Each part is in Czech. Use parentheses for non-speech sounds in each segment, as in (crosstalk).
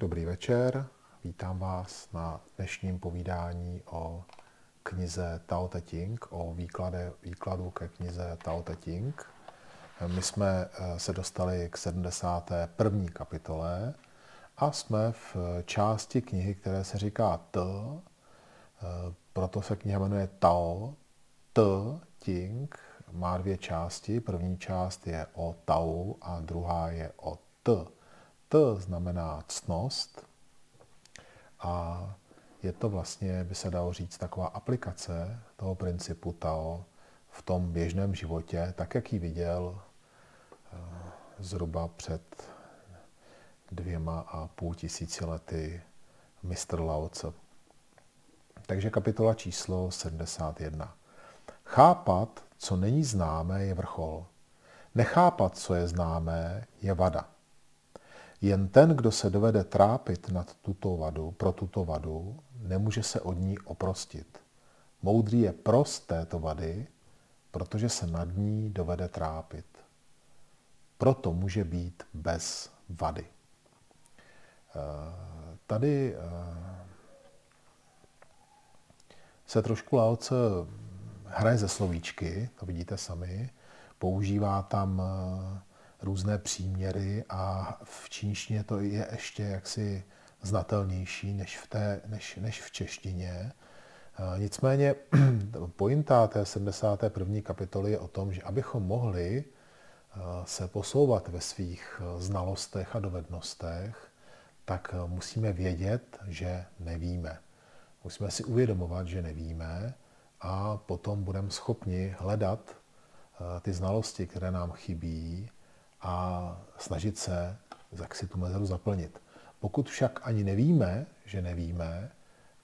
Dobrý večer, vítám vás na dnešním povídání o knize Tao Te Ching, o výklade, výkladu ke knize Tao Te Ching. My jsme eh, se dostali k 71. kapitole a jsme v části knihy, které se říká T, eh, proto se kniha jmenuje Tao, T, Ting, má dvě části. První část je o Tao a druhá je o T. T znamená ctnost a je to vlastně, by se dalo říct, taková aplikace toho principu Tao v tom běžném životě, tak jak ji viděl eh, zhruba před dvěma a půl tisíci lety mistr Lao Tse. Takže kapitola číslo 71. Chápat, co není známé, je vrchol. Nechápat, co je známé, je vada. Jen ten, kdo se dovede trápit nad tuto vadu, pro tuto vadu, nemůže se od ní oprostit. Moudrý je prost této vady, protože se nad ní dovede trápit. Proto může být bez vady. Eh, tady eh, se trošku Laoce hraje ze slovíčky, to vidíte sami, používá tam eh, různé příměry a v čínštině to je ještě jaksi znatelnější než v, té, než, než v češtině. Nicméně (clears throat) pointa té 71. kapitoly je o tom, že abychom mohli se posouvat ve svých znalostech a dovednostech, tak musíme vědět, že nevíme. Musíme si uvědomovat, že nevíme a potom budeme schopni hledat ty znalosti, které nám chybí a snažit se, jak si tu mezeru zaplnit. Pokud však ani nevíme, že nevíme,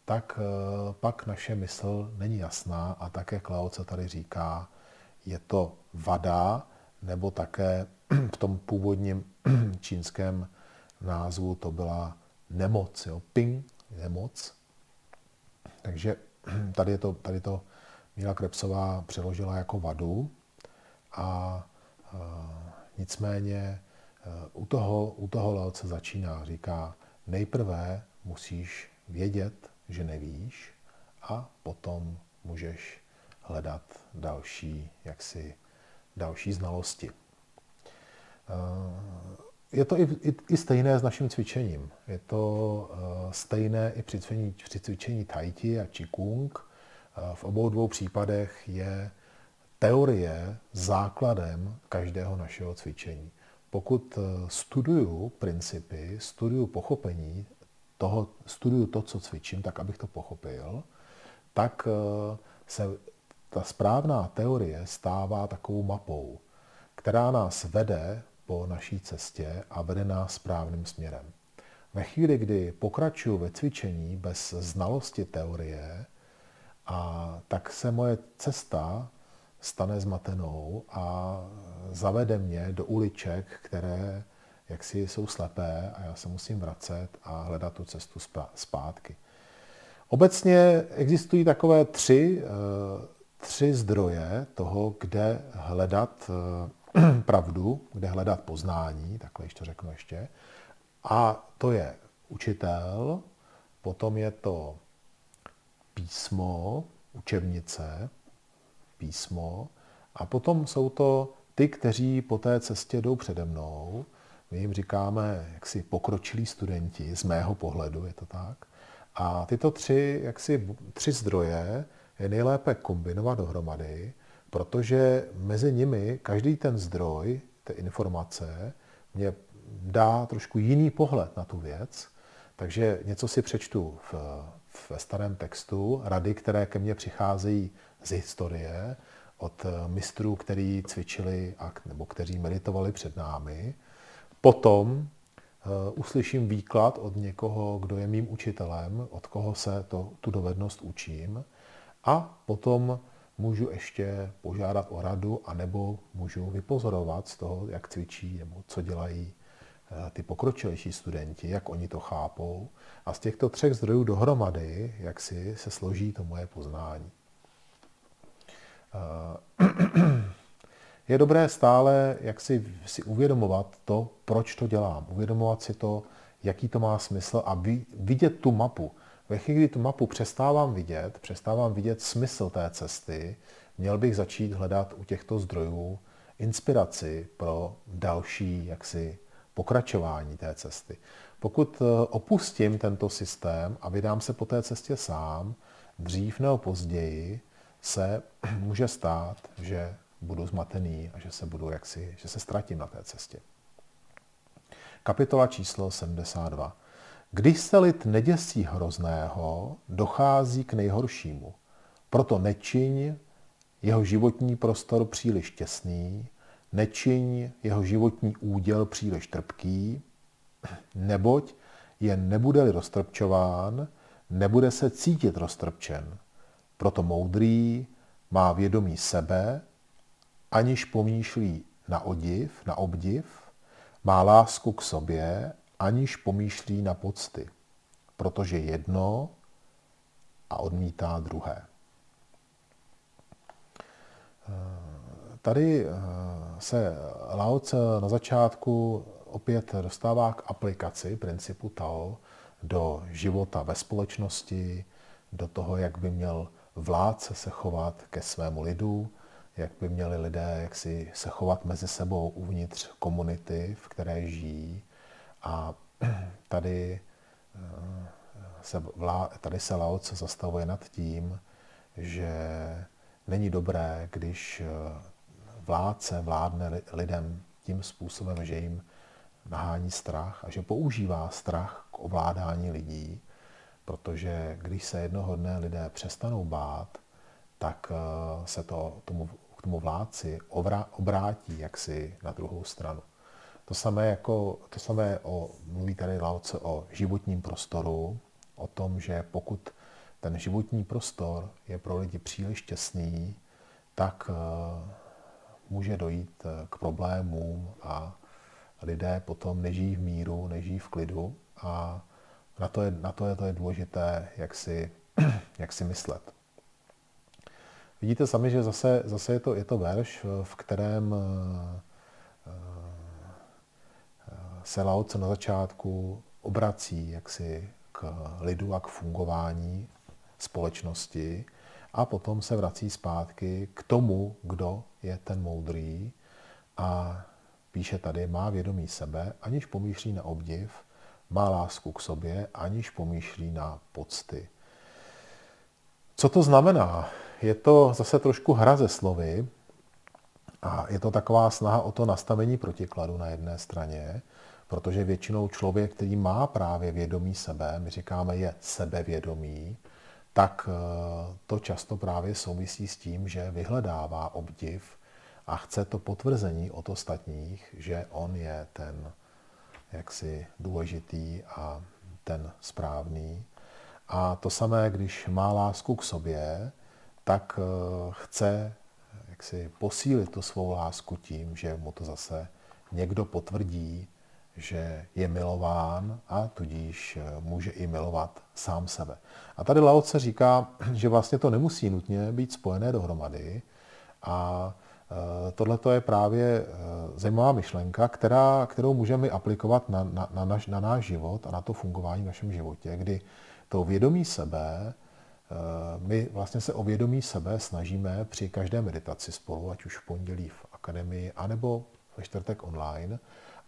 tak eh, pak naše mysl není jasná a také Klaus se tady říká, je to vada, nebo také (clears throat) v tom původním (clears throat) čínském názvu to byla nemoc, jo? ping, nemoc. Takže (clears throat) tady, je to, tady to Míla Krepsová přeložila jako vadu a eh, Nicméně eh, u toho, u toho Laoce začíná, říká, nejprve musíš vědět, že nevíš a potom můžeš hledat další, jaksi, další znalosti. Eh, je to i, i, i stejné s naším cvičením. Je to uh, stejné i při cvičení, při cvičení Tai Chi a Qigong. V obou dvou případech je teorie základem každého našeho cvičení. Pokud eh, studuju principy, studuju pochopení, toho, studuju to, co cvičím, tak abych to pochopil, tak eh, se ta správná teorie stává takovou mapou, která nás vede po naší cestě a vede nás správným směrem. Ve chvíli, kdy pokračuju ve cvičení bez znalosti teorie, a tak se moje cesta stane zmatenou a zavede mě do uliček, které jaksi jsou slepé a já se musím vracet a hledat tu cestu zpátky. Obecně existují takové tři, eh, tři zdroje toho, kde hledat eh, (clears throat) pravdu, kde hledat poznání, takhle ještě řeknu ještě. A to je učitel, potom je to písmo, učebnice, písmo a potom jsou to ty, kteří po té cestě jdou přede mnou. My jim říkáme jaksi pokročilí studenti, z mého pohledu je to tak. A tyto tři, jaksi, tři zdroje je nejlépe kombinovat dohromady, protože mezi nimi každý ten zdroj, té informace, mě dá trošku jiný pohled na tu věc. Takže něco si přečtu v, ve starém textu, rady, které ke mně přicházejí z historie, od eh, mistrů, který cvičili a, nebo kteří meditovali před námi. Potom uh, uslyším výklad od někoho, kdo je mým učitelem, od koho se to, tu dovednost učím. A potom můžu ještě požádat o radu, anebo můžu vypozorovat z toho, jak cvičí nebo co dělají eh, ty pokročilejší studenti, jak oni to chápou. A z těchto třech zdrojů dohromady, jak si se složí to moje poznání. Eh, (clears throat) je dobré stále jak si, si uvědomovat to, proč to dělám. Uvědomovat si to, jaký to má smysl a vidět tu mapu. Ve chvíli, kdy tu mapu přestávám vidět, přestávám vidět smysl té cesty, měl bych začít hledat u těchto zdrojů inspiraci pro další jaksi pokračování té cesty. Pokud eh, opustím tento systém a vydám se po té cestě sám, dřív nebo později se (clears throat) může stát, že budu zmatený a že se budu jaksi, že se ztratím na té cestě. Kapitola číslo 72. Když se lid neděsí hrozného, dochází k nejhoršímu. Proto nečiň jeho životní prostor příliš těsný, nečiň jeho životní úděl příliš trpký, (clears throat) neboť jen nebude-li roztrpčován, nebude se cítit roztrpčen. Proto moudrý má vědomí sebe, aniž pomýšlí na odiv, na obdiv, má lásku k sobě, aniž pomýšlí na pocty, protože jedno a odmítá druhé. Tady se Lao Tse na začátku opět dostává k aplikaci principu Tao do života ve společnosti, do toho, jak by měl vládce se chovat ke svému lidu, jak by měli lidé jak si se chovat mezi sebou uvnitř komunity, v které žijí. A (clears throat) tady eh, se, vlá, tady se Lao Tse zastavuje nad tím, že není dobré, když eh, vládce vládne lidem tím způsobem, že jim nahání strach a že používá strach k ovládání lidí, protože když se jednoho dne lidé přestanou bát, tak eh, se to tomu, k tomu vládci obrátí jaksi na druhou stranu. To samé, jako, to samé o, mluví tady Laoce o životním prostoru, o tom, že pokud ten životní prostor je pro lidi příliš těsný, tak uh, může dojít eh, k problémům a lidé potom nežijí v míru, nežijí v klidu a na to je, na to je, to je důležité, jak si, (clears throat) jak si myslet. Vidíte sami, že zase, zase je, to, je to verš, v kterém eh, se Laoce na začátku obrací jaksi k lidu a k fungování společnosti a potom se vrací zpátky k tomu, kdo je ten moudrý a píše tady, má vědomí sebe, aniž pomýšlí na obdiv, má lásku k sobě, aniž pomýšlí na pocty. Co to znamená? Je to zase trošku hra ze slovy a je to taková snaha o to nastavení protikladu na jedné straně, protože většinou člověk, který má právě vědomí sebe, my říkáme je sebevědomí, tak eh, to často právě souvisí s tím, že vyhledává obdiv a chce to potvrzení od ostatních, že on je ten jaksi důležitý a ten správný. A to samé, když má lásku k sobě, tak eh, chce jaksi posílit tu svou lásku tím, že mu to zase někdo potvrdí, že je milován a tudíž eh, může i milovat sám sebe. A tady Lao Tse říká, že vlastně to nemusí nutně být spojené dohromady a tohle je právě eh, zajímavá myšlenka, která, kterou můžeme aplikovat na, na, na, naš, na náš život a na to fungování v našem životě, kdy to vědomí sebe, my vlastně se o vědomí sebe snažíme při každé meditaci spolu, ať už v pondělí v akademii, anebo ve čtvrtek online,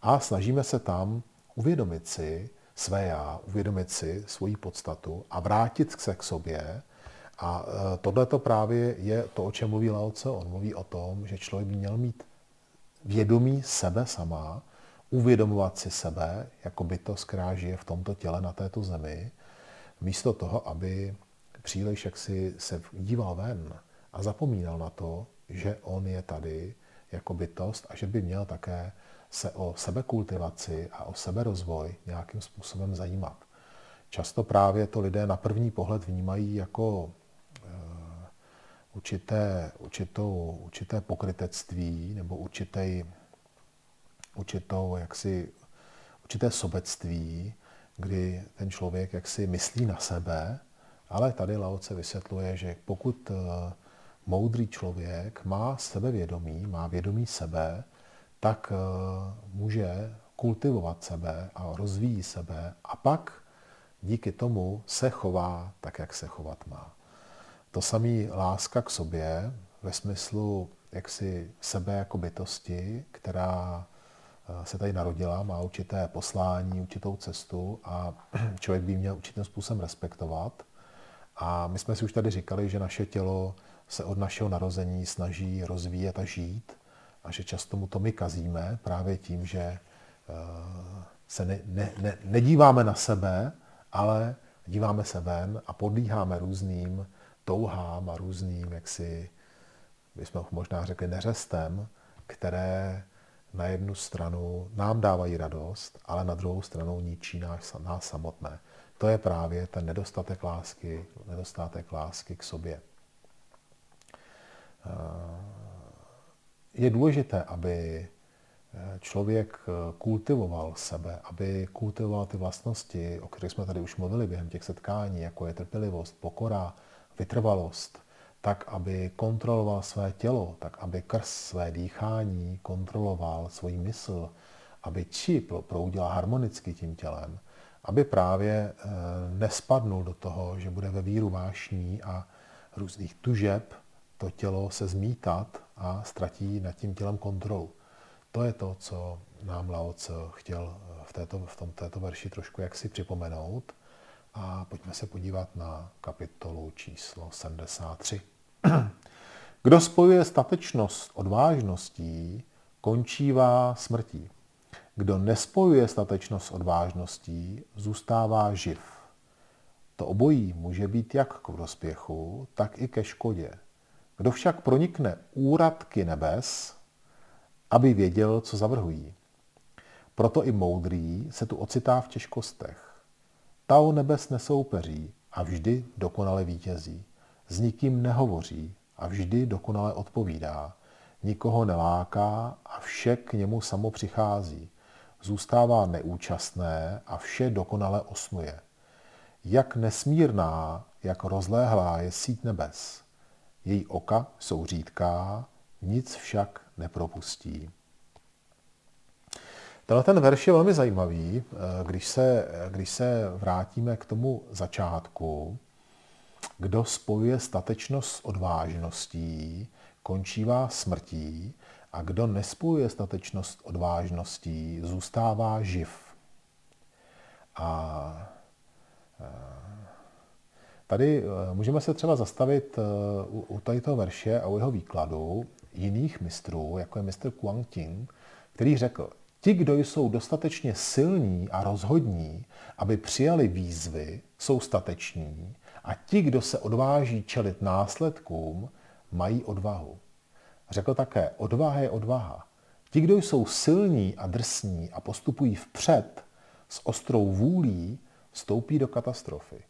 a snažíme se tam uvědomit si své já, uvědomit si svoji podstatu a vrátit se k sobě. A e, tohle to právě je to, o čem mluví Lao Tse. On mluví o tom, že člověk by měl mít vědomí sebe sama, uvědomovat si sebe jako bytost, která žije v tomto těle na této zemi, místo toho, aby příliš jaksi se díval ven a zapomínal na to, že on je tady jako bytost a že by měl také se o sebekultivaci a o seberozvoj nějakým způsobem zajímat. Často právě to lidé na první pohled vnímají jako určité, určitou, určité pokrytectví nebo určitý, určitou, jaksi, určité sobectví, kdy ten člověk jaksi myslí na sebe, ale tady Laoce vysvětluje, že pokud eh, moudrý člověk má sebevědomí, má vědomí sebe, tak eh, může kultivovat sebe a rozvíjí sebe a pak díky tomu se chová tak, jak se chovat má. To samý láska k sobě ve smyslu jaksi sebe jako bytosti, která eh, se tady narodila, má určité poslání, určitou cestu a (clears throat) člověk by měl určitým způsobem respektovat. A my jsme si už tady říkali, že naše tělo se od našeho narození snaží rozvíjet a žít a že často mu to my kazíme právě tím, že eh, se ne, ne, ne, nedíváme na sebe, ale díváme se ven a podlíháme různým touhám a různým, jaksi, bychom možná řekli, neřestem, které na jednu stranu nám dávají radost, ale na druhou stranu ničí nás, nás samotné. To je právě ten nedostatek lásky, nedostatek lásky k sobě. Eh, je důležité, aby eh, člověk eh, kultivoval sebe, aby kultivoval ty vlastnosti, o kterých jsme tady už mluvili během těch setkání, jako je trpělivost, pokora, vytrvalost, tak, aby kontroloval své tělo, tak, aby krz své dýchání kontroloval svůj mysl, aby či proudila harmonicky tím tělem, aby právě nespadnul do toho, že bude ve víru vášní a různých tužeb, to tělo se zmítat a ztratí nad tím tělem kontrolu. To je to, co nám Lao chtěl v této, v tom, této verši trošku jaksi připomenout. A pojďme se podívat na kapitolu číslo 73. Kdo spojuje statečnost odvážností, končívá smrtí. Kdo nespojuje statečnost odvážností, zůstává živ. To obojí může být jak k prospěchu, tak i ke škodě. Kdo však pronikne úradky nebes, aby věděl, co zavrhují. Proto i moudrý se tu ocitá v těžkostech. Tao nebes nesoupeří a vždy dokonale vítězí. S nikým nehovoří a vždy dokonale odpovídá. Nikoho neláká a vše k němu samo přichází. Zůstává neúčastné a vše dokonale osnuje. Jak nesmírná, jak rozléhlá je síť nebes. Její oka jsou řídká, nic však nepropustí. Tenhle ten verš je velmi zajímavý, eh, když se, když se vrátíme k tomu začátku. Kdo spojuje statečnost s odvážností, končívá smrtí a kdo nespojuje statečnost s odvážností, zůstává živ. A eh, Tady eh, můžeme se třeba zastavit u tohoto verše a u jeho výkladu jiných mistrů, jako je mistr Kuang Ting, který řekl, ti, kdo jsou dostatečně silní a rozhodní, aby přijali výzvy, jsou stateční a ti, kdo se odváží čelit následkům, mají odvahu. Řekl také, odvaha je odvaha. Ti, kdo jsou silní a drsní a postupují vpřed s ostrou vůlí, stoupí do katastrofy.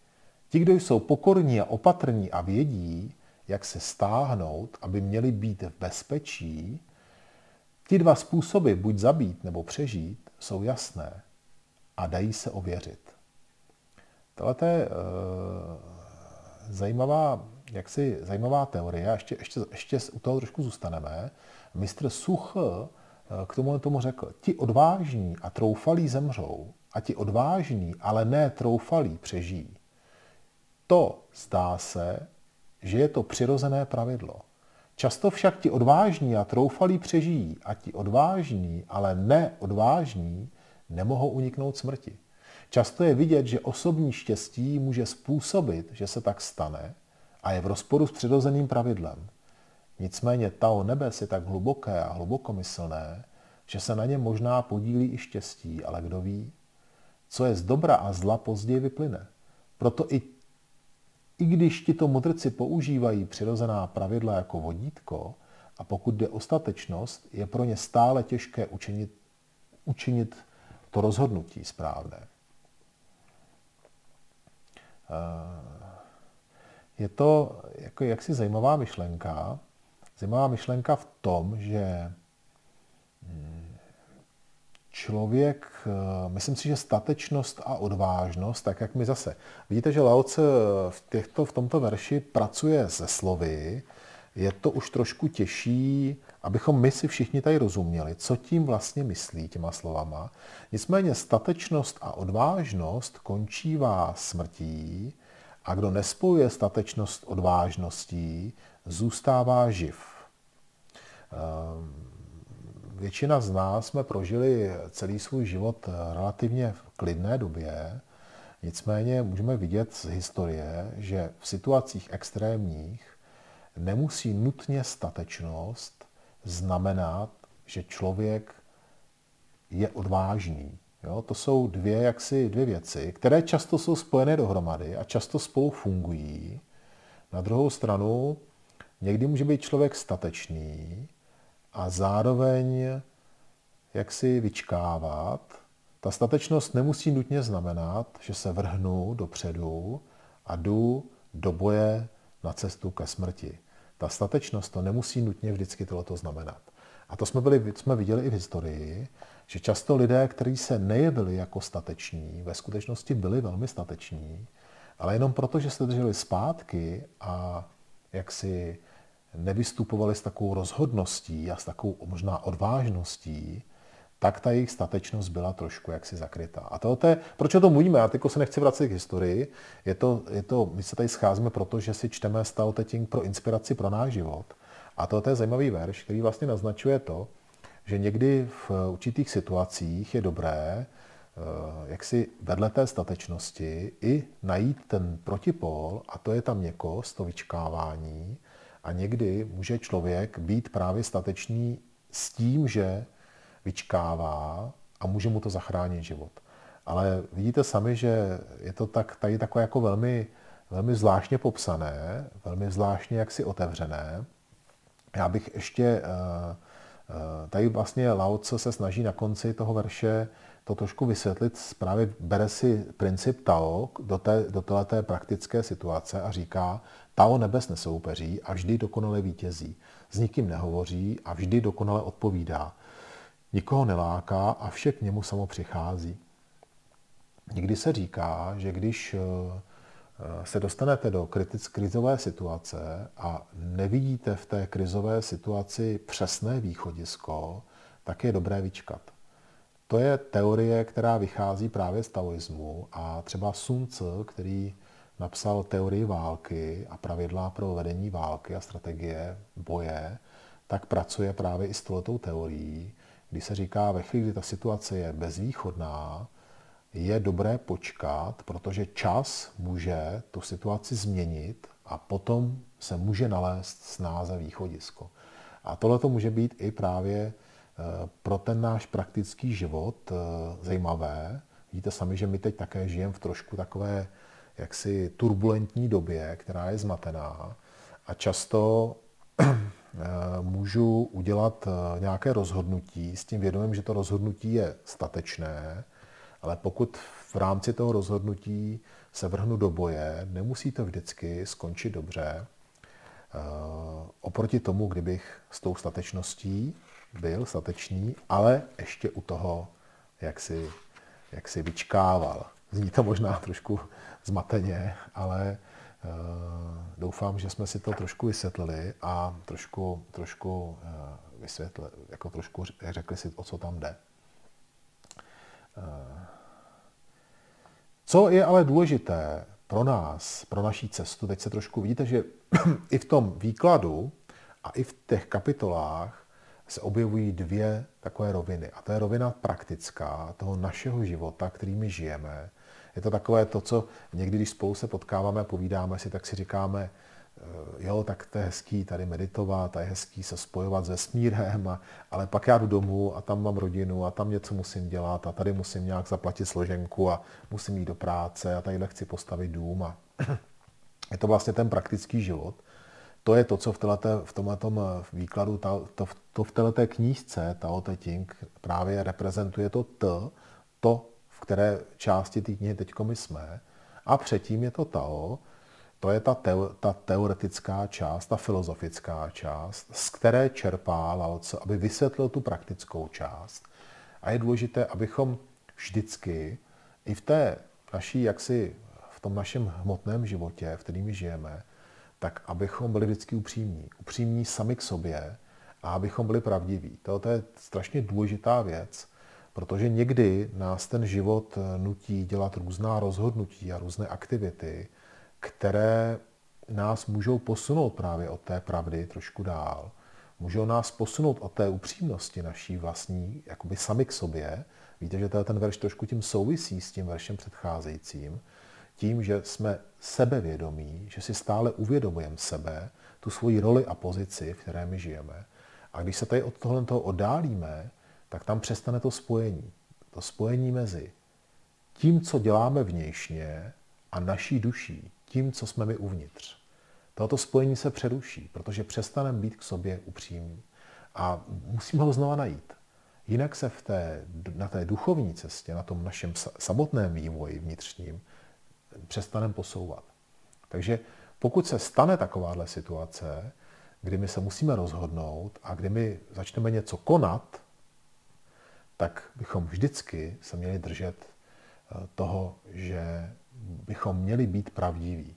Ti, kdo jsou pokorní a opatrní a vědí, jak se stáhnout, aby měli být v bezpečí, ty dva způsoby, buď zabít nebo přežít, jsou jasné a dají se ověřit. Tohle je uh, zajímavá, jaksi, zajímavá teorie, ještě, ještě, ještě u toho trošku zůstaneme. Mistr Such uh, k tomu, tomu řekl, ti odvážní a troufalí zemřou a ti odvážní, ale ne troufalí přežijí. To zdá se, že je to přirozené pravidlo. Často však ti odvážní a troufalí přežijí a ti odvážní, ale neodvážní, nemohou uniknout smrti. Často je vidět, že osobní štěstí může způsobit, že se tak stane a je v rozporu s přirozeným pravidlem. Nicméně Tao nebes je tak hluboké a hlubokomyslné, že se na ně možná podílí i štěstí, ale kdo ví, co je z dobra a zla později vyplyne. Proto i i když tito mudrci používají přirozená pravidla jako vodítko, a pokud jde o statečnost, je pro ně stále těžké učinit, učinit to rozhodnutí správné. Eh, je to jako jaksi zajímavá myšlenka. Zajímavá myšlenka v tom, že člověk, eh, myslím si, že statečnost a odvážnost, tak jak my zase. Vidíte, že Lao Tse v, těchto, v tomto verši pracuje se slovy, je to už trošku těžší, abychom my si všichni tady rozuměli, co tím vlastně myslí těma slovama. Nicméně statečnost a odvážnost končívá smrtí a kdo nespojuje statečnost odvážností, zůstává živ. Ehm, většina z nás jsme prožili celý svůj život relativně v klidné době, nicméně můžeme vidět z historie, že v situacích extrémních nemusí nutně statečnost znamenat, že člověk je odvážný. Jo? To jsou dvě, jaksi, dvě věci, které často jsou spojené dohromady a často spolu fungují. Na druhou stranu, někdy může být člověk statečný a zároveň jak si vyčkávat. Ta statečnost nemusí nutně znamenat, že se vrhnu dopředu a jdu do boje na cestu ke smrti. Ta statečnost to nemusí nutně vždycky tohoto znamenat. A to jsme, byli, jsme viděli i v historii, že často lidé, kteří se nejevili jako stateční, ve skutečnosti byli velmi stateční, ale jenom proto, že se drželi zpátky a jak si nevystupovali s takovou rozhodností a s takovou možná odvážností, tak ta jejich statečnost byla trošku jaksi zakrytá. A to je, proč o tom mluvíme? Já teď se nechci vracet k historii. Je to, je to, my se tady scházíme proto, že si čteme Stao pro inspiraci pro náš život. A to je zajímavý verš, který vlastně naznačuje to, že někdy v určitých situacích je dobré, eh, jak si vedle té statečnosti i najít ten protipol, a to je tam měkost, to vyčkávání. A někdy může člověk být právě statečný s tím, že vyčkává a může mu to zachránit život. Ale vidíte sami, že je to tak, tady takové jako velmi, velmi zvláštně popsané, velmi zvláštně jaksi otevřené. Já bych ještě, eh, eh, tady vlastně Lao se snaží na konci toho verše to trošku vysvětlit, právě bere si princip Tao do, té, do této praktické situace a říká, Tao nebes nesoupeří a vždy dokonale vítězí. S nikým nehovoří a vždy dokonale odpovídá. Nikoho neláká a vše k němu samo přichází. Někdy se říká, že když eh, se dostanete do krizové situace a nevidíte v té krizové situaci přesné východisko, tak je dobré vyčkat. To je teorie, která vychází právě z taoismu a třeba Sun Tzu, který napsal teorii války a pravidla pro vedení války a strategie boje, tak pracuje právě i s touto teorií, kdy se říká, ve chvíli, kdy ta situace je bezvýchodná, je dobré počkat, protože čas může tu situaci změnit a potom se může nalézt snáze východisko. A tohle to může být i právě eh, pro ten náš praktický život eh, zajímavé. Vidíte sami, že my teď také žijeme v trošku takové jaksi turbulentní době, která je zmatená a často (clears throat) Eh, můžu udělat eh, nějaké rozhodnutí s tím vědomím, že to rozhodnutí je statečné, ale pokud v rámci toho rozhodnutí se vrhnu do boje, nemusí to vždycky skončit dobře. Eh, oproti tomu, kdybych s tou statečností byl statečný, ale ještě u toho, jak si, jak si vyčkával. Zní to možná trošku zmateně, ale Eh, doufám, že jsme si to trošku vysvětlili a trošku, trošku eh, vysvětlili, jako trošku řekli si, o co tam jde. Eh, co je ale důležité pro nás, pro naší cestu, teď se trošku vidíte, že (clears throat) i v tom výkladu a i v těch kapitolách se objevují dvě takové roviny. A to je rovina praktická toho našeho života, kterými žijeme, je to takové to, co někdy, když spolu se potkáváme a povídáme si, tak si říkáme, eh, jo, tak to je hezký tady meditovat a je hezký se spojovat s vesmírem, a, ale pak já jdu domů a tam mám rodinu a tam něco musím dělat a tady musím nějak zaplatit složenku a musím jít do práce a tadyhle chci postavit dům a (clears throat) je to vlastně ten praktický život. To je to, co v, této, v tomto výkladu, to, to v této knížce Tao Te Ching právě reprezentuje to T, to, které části té knihy teď my jsme. A předtím je to Tao, to je ta, teo, ta teoretická část, ta filozofická část, z které čerpá Lao aby vysvětlil tu praktickou část. A je důležité, abychom vždycky i v té naší, jaksi v tom našem hmotném životě, v kterým žijeme, tak abychom byli vždycky upřímní. Upřímní sami k sobě a abychom byli pravdiví. To je strašně důležitá věc, protože někdy nás ten život nutí dělat různá rozhodnutí a různé aktivity, které nás můžou posunout právě od té pravdy trošku dál. Můžou nás posunout od té upřímnosti naší vlastní, jakoby sami k sobě. Víte, že ten verš trošku tím souvisí s tím veršem předcházejícím, tím, že jsme sebevědomí, že si stále uvědomujeme sebe, tu svoji roli a pozici, v které my žijeme. A když se tady od tohle toho oddálíme, tak tam přestane to spojení. To spojení mezi tím, co děláme vnějšně a naší duší, tím, co jsme my uvnitř. Toto spojení se přeruší, protože přestaneme být k sobě upřímní. A musíme ho znova najít. Jinak se v té, na té duchovní cestě, na tom našem samotném vývoji vnitřním, přestaneme posouvat. Takže pokud se stane takováhle situace, kdy my se musíme rozhodnout a kdy my začneme něco konat, tak bychom vždycky se měli držet eh, toho, že bychom měli být pravdiví.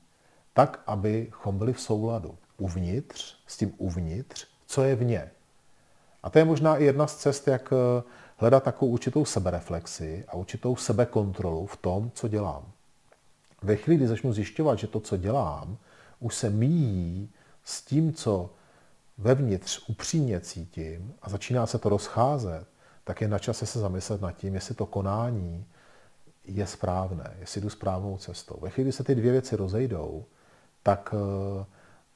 Tak, abychom byli v souladu uvnitř, s tím uvnitř, co je vně. A to je možná i jedna z cest, jak eh, hledat takovou určitou sebereflexi a určitou sebekontrolu v tom, co dělám. Ve chvíli, kdy začnu zjišťovat, že to, co dělám, už se míjí s tím, co vevnitř upřímně cítím a začíná se to rozcházet, tak je na čase se zamyslet nad tím, jestli to konání je správné, jestli jdu správnou cestou. Ve chvíli, kdy se ty dvě věci rozejdou, tak eh,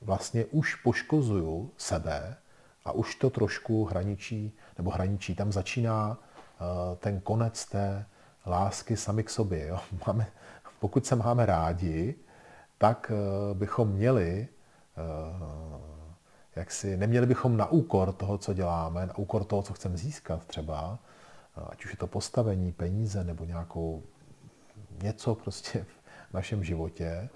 vlastně už poškozuju sebe a už to trošku hraničí, nebo hraničí, tam začíná eh, ten konec té lásky sami k sobě. Jo? (laughs) Máme, pokud se máme rádi, tak eh, bychom měli, jak si, neměli bychom na úkor toho, co děláme, na úkor toho, co chceme získat třeba, ať už je to postavení, peníze nebo nějakou něco prostě v našem životě,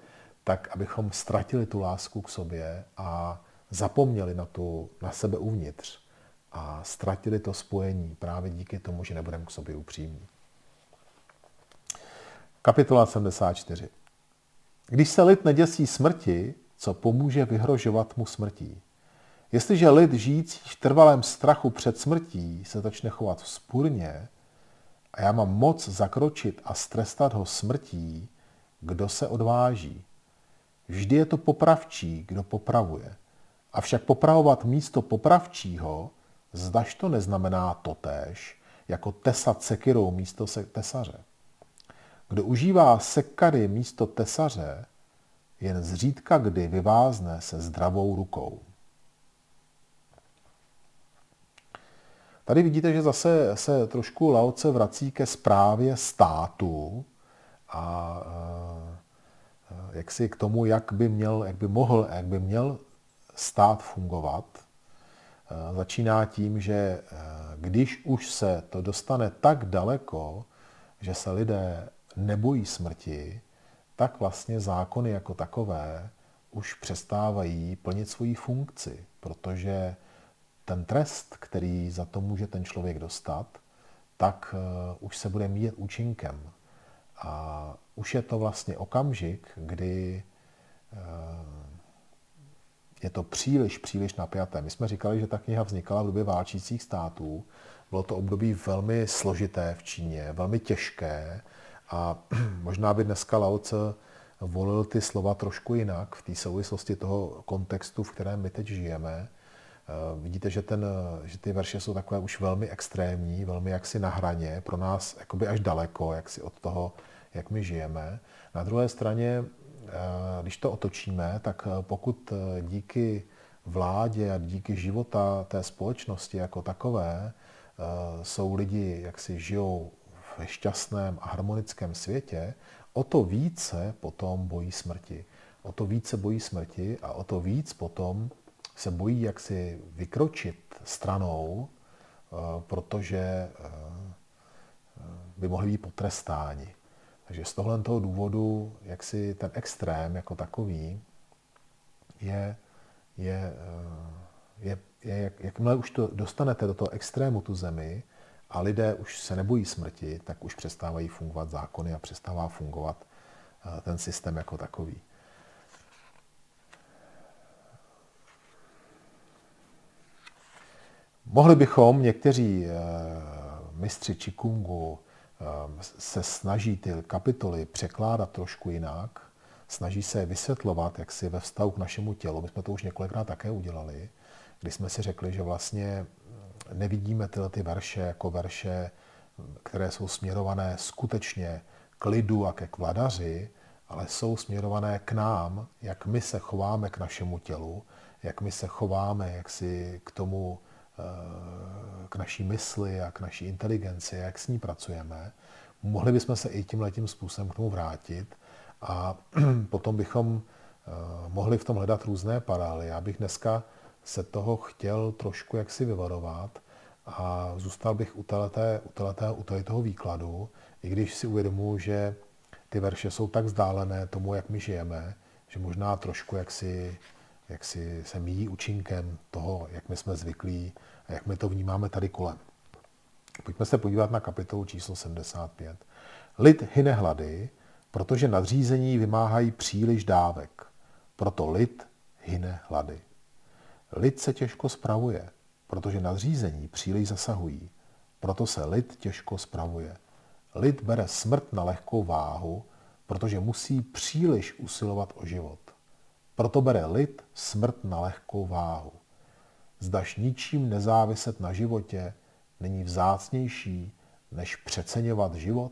tak abychom ztratili tu lásku k sobě a zapomněli na, tu, na sebe uvnitř a ztratili to spojení právě díky tomu, že nebudeme k sobě upřímní. Kapitola 74. Když se lid neděsí smrti, co pomůže vyhrožovat mu smrtí? Jestliže lid žijící v trvalém strachu před smrtí se začne chovat vzpůrně a já mám moc zakročit a strestat ho smrtí, kdo se odváží? Vždy je to popravčí, kdo popravuje. Avšak popravovat místo popravčího, zdaž to neznamená totéž, jako tesat sekirou místo se tesaře. Kdo užívá sekary místo tesaře, jen zřídka kdy vyvázne se zdravou rukou. Tady vidíte, že zase se trošku Laoce vrací ke zprávě státu a jak si k tomu, jak by, měl, jak by mohl, jak by měl stát fungovat. Začíná tím, že když už se to dostane tak daleko, že se lidé nebojí smrti, tak vlastně zákony jako takové už přestávají plnit svoji funkci, protože ten trest, který za to může ten člověk dostat, tak už se bude míjet účinkem. A už je to vlastně okamžik, kdy eh, je to příliš, příliš napjaté. My jsme říkali, že ta kniha vznikala v době válčících států. Bylo to období velmi složité v Číně, velmi těžké a (clears throat) možná by dneska Laoce volil ty slova trošku jinak v té souvislosti toho kontextu, v kterém my teď žijeme. Eh, vidíte, že, ten, že ty verše jsou takové už velmi extrémní, velmi jaksi na hraně, pro nás jakoby až daleko, jaksi od toho, jak my žijeme. Na druhé straně, eh, když to otočíme, tak eh, pokud díky vládě a díky života té společnosti jako takové jsou lidi, jak si žijou v šťastném a harmonickém světě, o to více potom bojí smrti. O to více bojí smrti a o to víc potom se bojí jaksi vykročit stranou, eh, protože eh, by mohli být potrestáni. Takže z tohle toho důvodu, jak si ten extrém jako takový je, je, eh, je, je jak, jakmile už to dostanete do toho extrému tu zemi a lidé už se nebojí smrti, tak už přestávají fungovat zákony a přestává fungovat ten systém jako takový. Mohli bychom, někteří eh, mistři Čikungu eh, se snaží ty kapitoly překládat trošku jinak, snaží se vysvětlovat, jak si ve vztahu k našemu tělu. My jsme to už několikrát také udělali, kdy jsme si řekli, že vlastně nevidíme tyhle ty verše jako verše, které jsou směrované skutečně k lidu a ke vladaři, ale jsou směrované k nám, jak my se chováme k našemu tělu, jak my se chováme jak si k tomu, k naší mysli a k naší inteligenci, jak s ní pracujeme. Mohli bychom se i tím letím způsobem k tomu vrátit a (clears throat) potom bychom eh, mohli v tom hledat různé paralely. Já bych dneska se toho chtěl trošku jaksi vyvarovat a zůstal bych u, teleté, u, teleté, u toho výkladu, i když si uvědomuji, že ty verše jsou tak vzdálené tomu, jak my žijeme, že možná trošku jaksi, jaksi se míjí účinkem toho, jak my jsme zvyklí a jak my to vnímáme tady kolem. Pojďme se podívat na kapitolu číslo 75. Lid hyne hlady, protože nadřízení vymáhají příliš dávek. Proto lid hyne hlady. Lid se těžko spravuje, protože nadřízení příliš zasahují. Proto se lid těžko spravuje. Lid bere smrt na lehkou váhu, protože musí příliš usilovat o život. Proto bere lid smrt na lehkou váhu. Zdaž ničím nezáviset na životě není vzácnější, než přeceňovat život?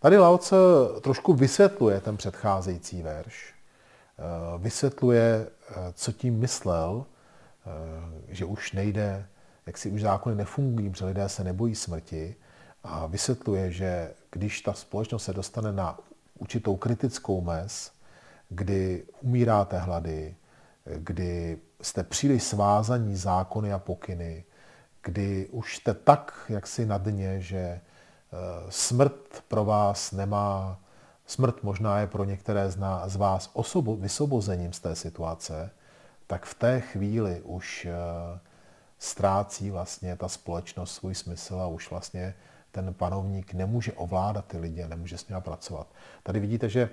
Tady Laoce trošku vysvětluje ten předcházející verš. Eh, vysvětluje, eh, co tím myslel, eh, že už nejde, jak si už zákony nefungují, že lidé se nebojí smrti, a vysvětluje, že když ta společnost se dostane na určitou kritickou mez, kdy umíráte hlady, kdy jste příliš svázaní zákony a pokyny, kdy už jste tak jaksi na dně, že eh, smrt pro vás nemá, smrt možná je pro některé z, nás, z vás osobo, vysobozením z té situace, tak v té chvíli už eh, ztrácí vlastně ta společnost svůj smysl a už vlastně ten panovník nemůže ovládat ty lidi a nemůže s nimi pracovat. Tady vidíte, že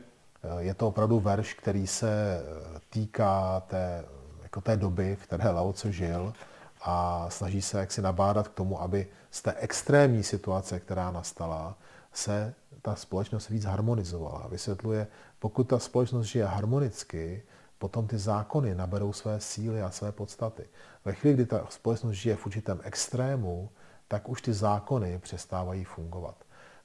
je to opravdu verš, který se eh, týká té, jako té doby, v které Lao Tse žil a snaží se jaksi nabádat k tomu, aby z té extrémní situace, která nastala, se ta společnost víc harmonizovala. Vysvětluje, pokud ta společnost žije harmonicky, potom ty zákony naberou své síly a své podstaty. Ve chvíli, kdy ta společnost žije v určitém extrému, tak už ty zákony přestávají fungovat.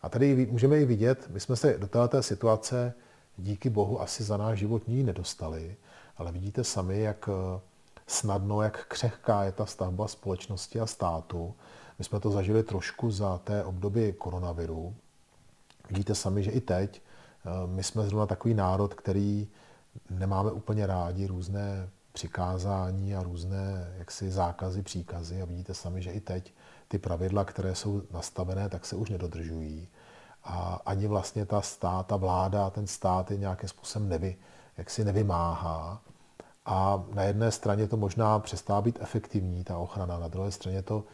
A tady můžeme i vidět, my jsme se do této situace díky Bohu asi za náš život ní nedostali, ale vidíte sami, jak eh, snadno, jak křehká je ta stavba společnosti a státu. My jsme to zažili trošku za té období koronaviru. Vidíte sami, že i teď eh, my jsme zrovna takový národ, který nemáme úplně rádi různé přikázání a různé jaksi zákazy, příkazy a vidíte sami, že i teď ty pravidla, které jsou nastavené, tak se už nedodržují. A ani vlastně ta stát, ta vláda, ten stát je nějakým způsobem nevy, jak si nevymáhá. A na jedné straně to možná přestává být efektivní, ta ochrana, na druhé straně to,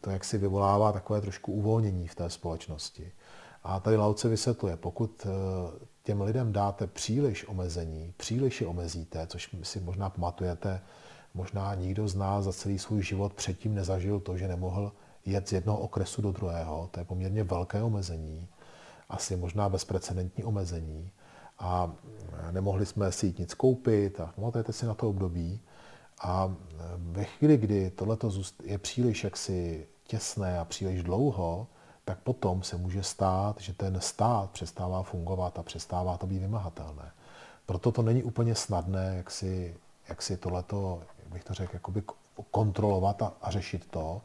to jak si vyvolává takové trošku uvolnění v té společnosti. A tady Lauce vysvětluje, pokud eh, těm lidem dáte příliš omezení, příliš je omezíte, což si možná pamatujete, možná nikdo z nás za celý svůj život předtím nezažil to, že nemohl jet z jednoho okresu do druhého. To je poměrně velké omezení, asi možná bezprecedentní omezení. A nemohli jsme si jít nic koupit a pamatujete si na to období. A ve chvíli, kdy tohleto je příliš jaksi těsné a příliš dlouho, tak potom se může stát, že ten stát přestává fungovat a přestává to být vymahatelné. Proto to není úplně snadné, jak si, jak si tohleto, jak bych to řekl, jakoby kontrolovat a, a řešit to.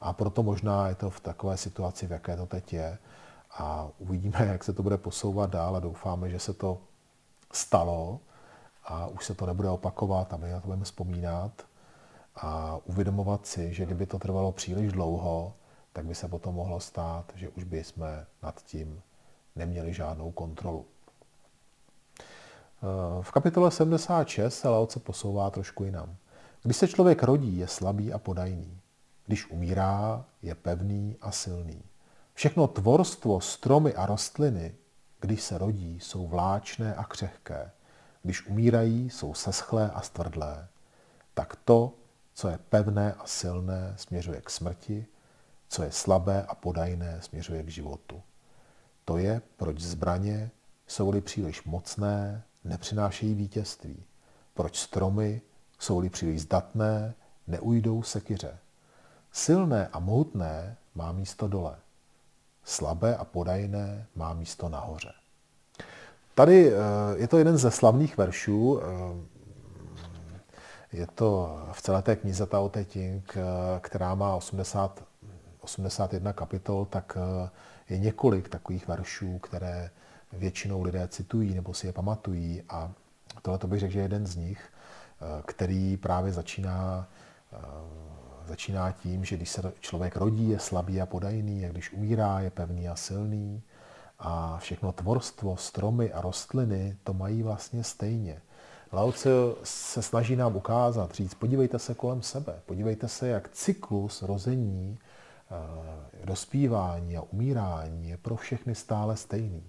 A proto možná je to v takové situaci, v jaké to teď je. A uvidíme, jak se to bude posouvat dál a doufáme, že se to stalo a už se to nebude opakovat a my na to budeme vzpomínat a uvědomovat si, že kdyby to trvalo příliš dlouho, tak by se potom mohlo stát, že už by jsme nad tím neměli žádnou kontrolu. V kapitole 76 se Laoce posouvá trošku jinam. Když se člověk rodí, je slabý a podajný. Když umírá, je pevný a silný. Všechno tvorstvo, stromy a rostliny, když se rodí, jsou vláčné a křehké. Když umírají, jsou seschlé a stvrdlé. Tak to Co je pevné a silné, směřuje k smrti, co je slabé a podajné, směřuje k životu. To je, proč zbraně, jsou-li příliš mocné, nepřinášejí vítězství. Proč stromy, jsou-li příliš zdatné, neujdou sekyře. Silné a mohutné má místo dole. Slabé a podajné má místo nahoře. Tady eh, je to jeden ze slavných veršů. Eh, je to v celé té knize Tao Te Ching, eh, která má 80, 81 kapitol, tak je několik takových veršů, které většinou lidé citují nebo si je pamatují. A tohle to bych řekl, že je jeden z nich, který právě začíná Začíná tím, že když se člověk rodí, je slabý a podajný, a když umírá, je pevný a silný. A všechno tvorstvo, stromy a rostliny to mají vlastně stejně. Lao se snaží nám ukázat, říct, podívejte se kolem sebe, podívejte se, jak cyklus rození, eh, dospívání a umírání je pro všechny stále stejný.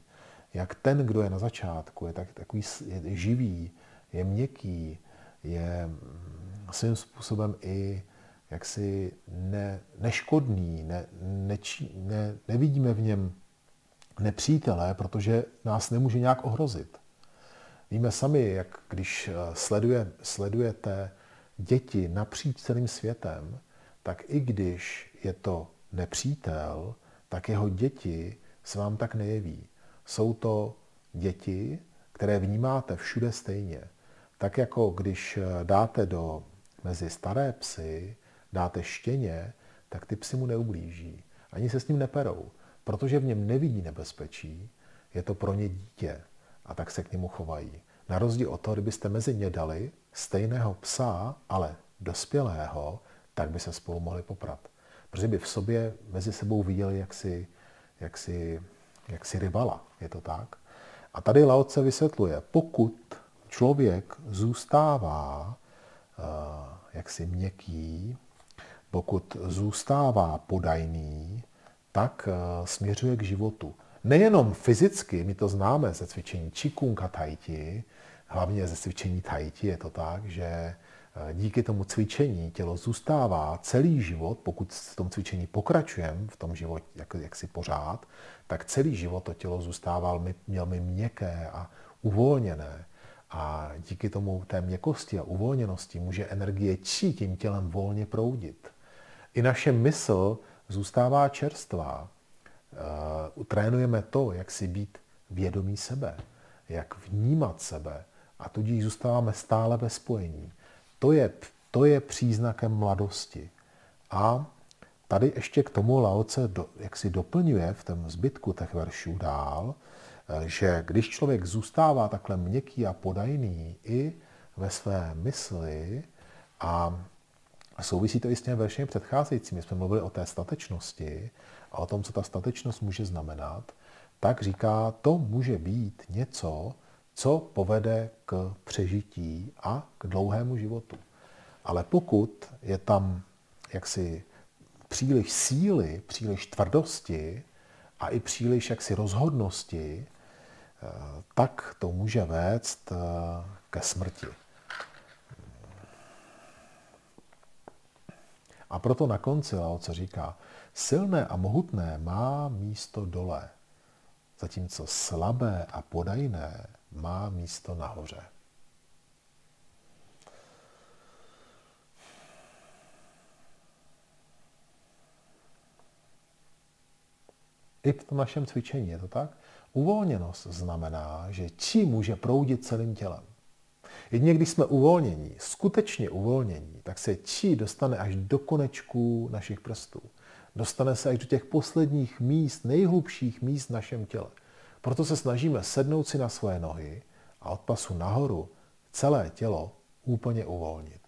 Jak ten, kdo je na začátku, je tak, takový je živý, je měkký, je mm, svým způsobem i jaksi ne, neškodný, ne, neči, ne, nevidíme v něm nepřítele, protože nás nemůže nějak ohrozit. Víme sami, jak když eh, sleduje, sledujete děti napříč celým světem, tak i když je to nepřítel, tak jeho děti se vám tak nejeví. Jsou to děti, které vnímáte všude stejně. Tak jako když eh, dáte do mezi staré psy dáte štěně, tak ty psy mu neublíží. Ani se s ním neperou, protože v něm nevidí nebezpečí, je to pro ně dítě a tak se k němu chovají. Na rozdíl od toho, kdybyste mezi ně dali stejného psa, ale dospělého, tak by se spolu mohli poprat. Protože by v sobě mezi sebou viděli jaksi, jaksi, jaksi rivala. Je to tak? A tady Laoce vysvětluje, pokud člověk zůstává uh, jaksi měkký, pokud zůstává podajný, tak eh, směřuje k životu. Nejenom fyzicky, my to známe ze cvičení Qigong a Tai Chi, hlavně ze cvičení Tai Chi je to tak, že eh, díky tomu cvičení tělo zůstává celý život, pokud v tom cvičení pokračujeme, v tom životě jak, jak si pořád, tak celý život to tělo zůstává měl měkké a uvolněné. A díky tomu té měkkosti a uvolněnosti může energie čí tím tělem volně proudit. I naše mysl zůstává čerstvá. Uh, trénujeme to, jak si být vědomí sebe, jak vnímat sebe a tudíž zůstáváme stále ve spojení. To je, to je příznakem mladosti. A tady ještě k tomu Laoce do, jak si doplňuje v tom zbytku těch veršů dál, eh, že když člověk zůstává takhle měkký a podajný i ve své mysli a a souvisí to i s těmi veršemi předcházejícími. Jsme mluvili o té statečnosti a o tom, co ta statečnost může znamenat. Tak říká, to může být něco, co povede k přežití a k dlouhému životu. Ale pokud je tam jaksi příliš síly, příliš tvrdosti a i příliš jaksi rozhodnosti, eh, tak to může vést eh, ke smrti. A proto na konci Lao co říká, silné a mohutné má místo dole, zatímco slabé a podajné má místo nahoře. I v tom našem cvičení je to tak. Uvolněnost znamená, že či může proudit celým tělem. Jedině když jsme uvolnění, skutečně uvolnění, tak se čí dostane až do konečků našich prstů. Dostane se až do těch posledních míst, nejhlubších míst v našem těle. Proto se snažíme sednout si na svoje nohy a od pasu nahoru celé tělo úplně uvolnit.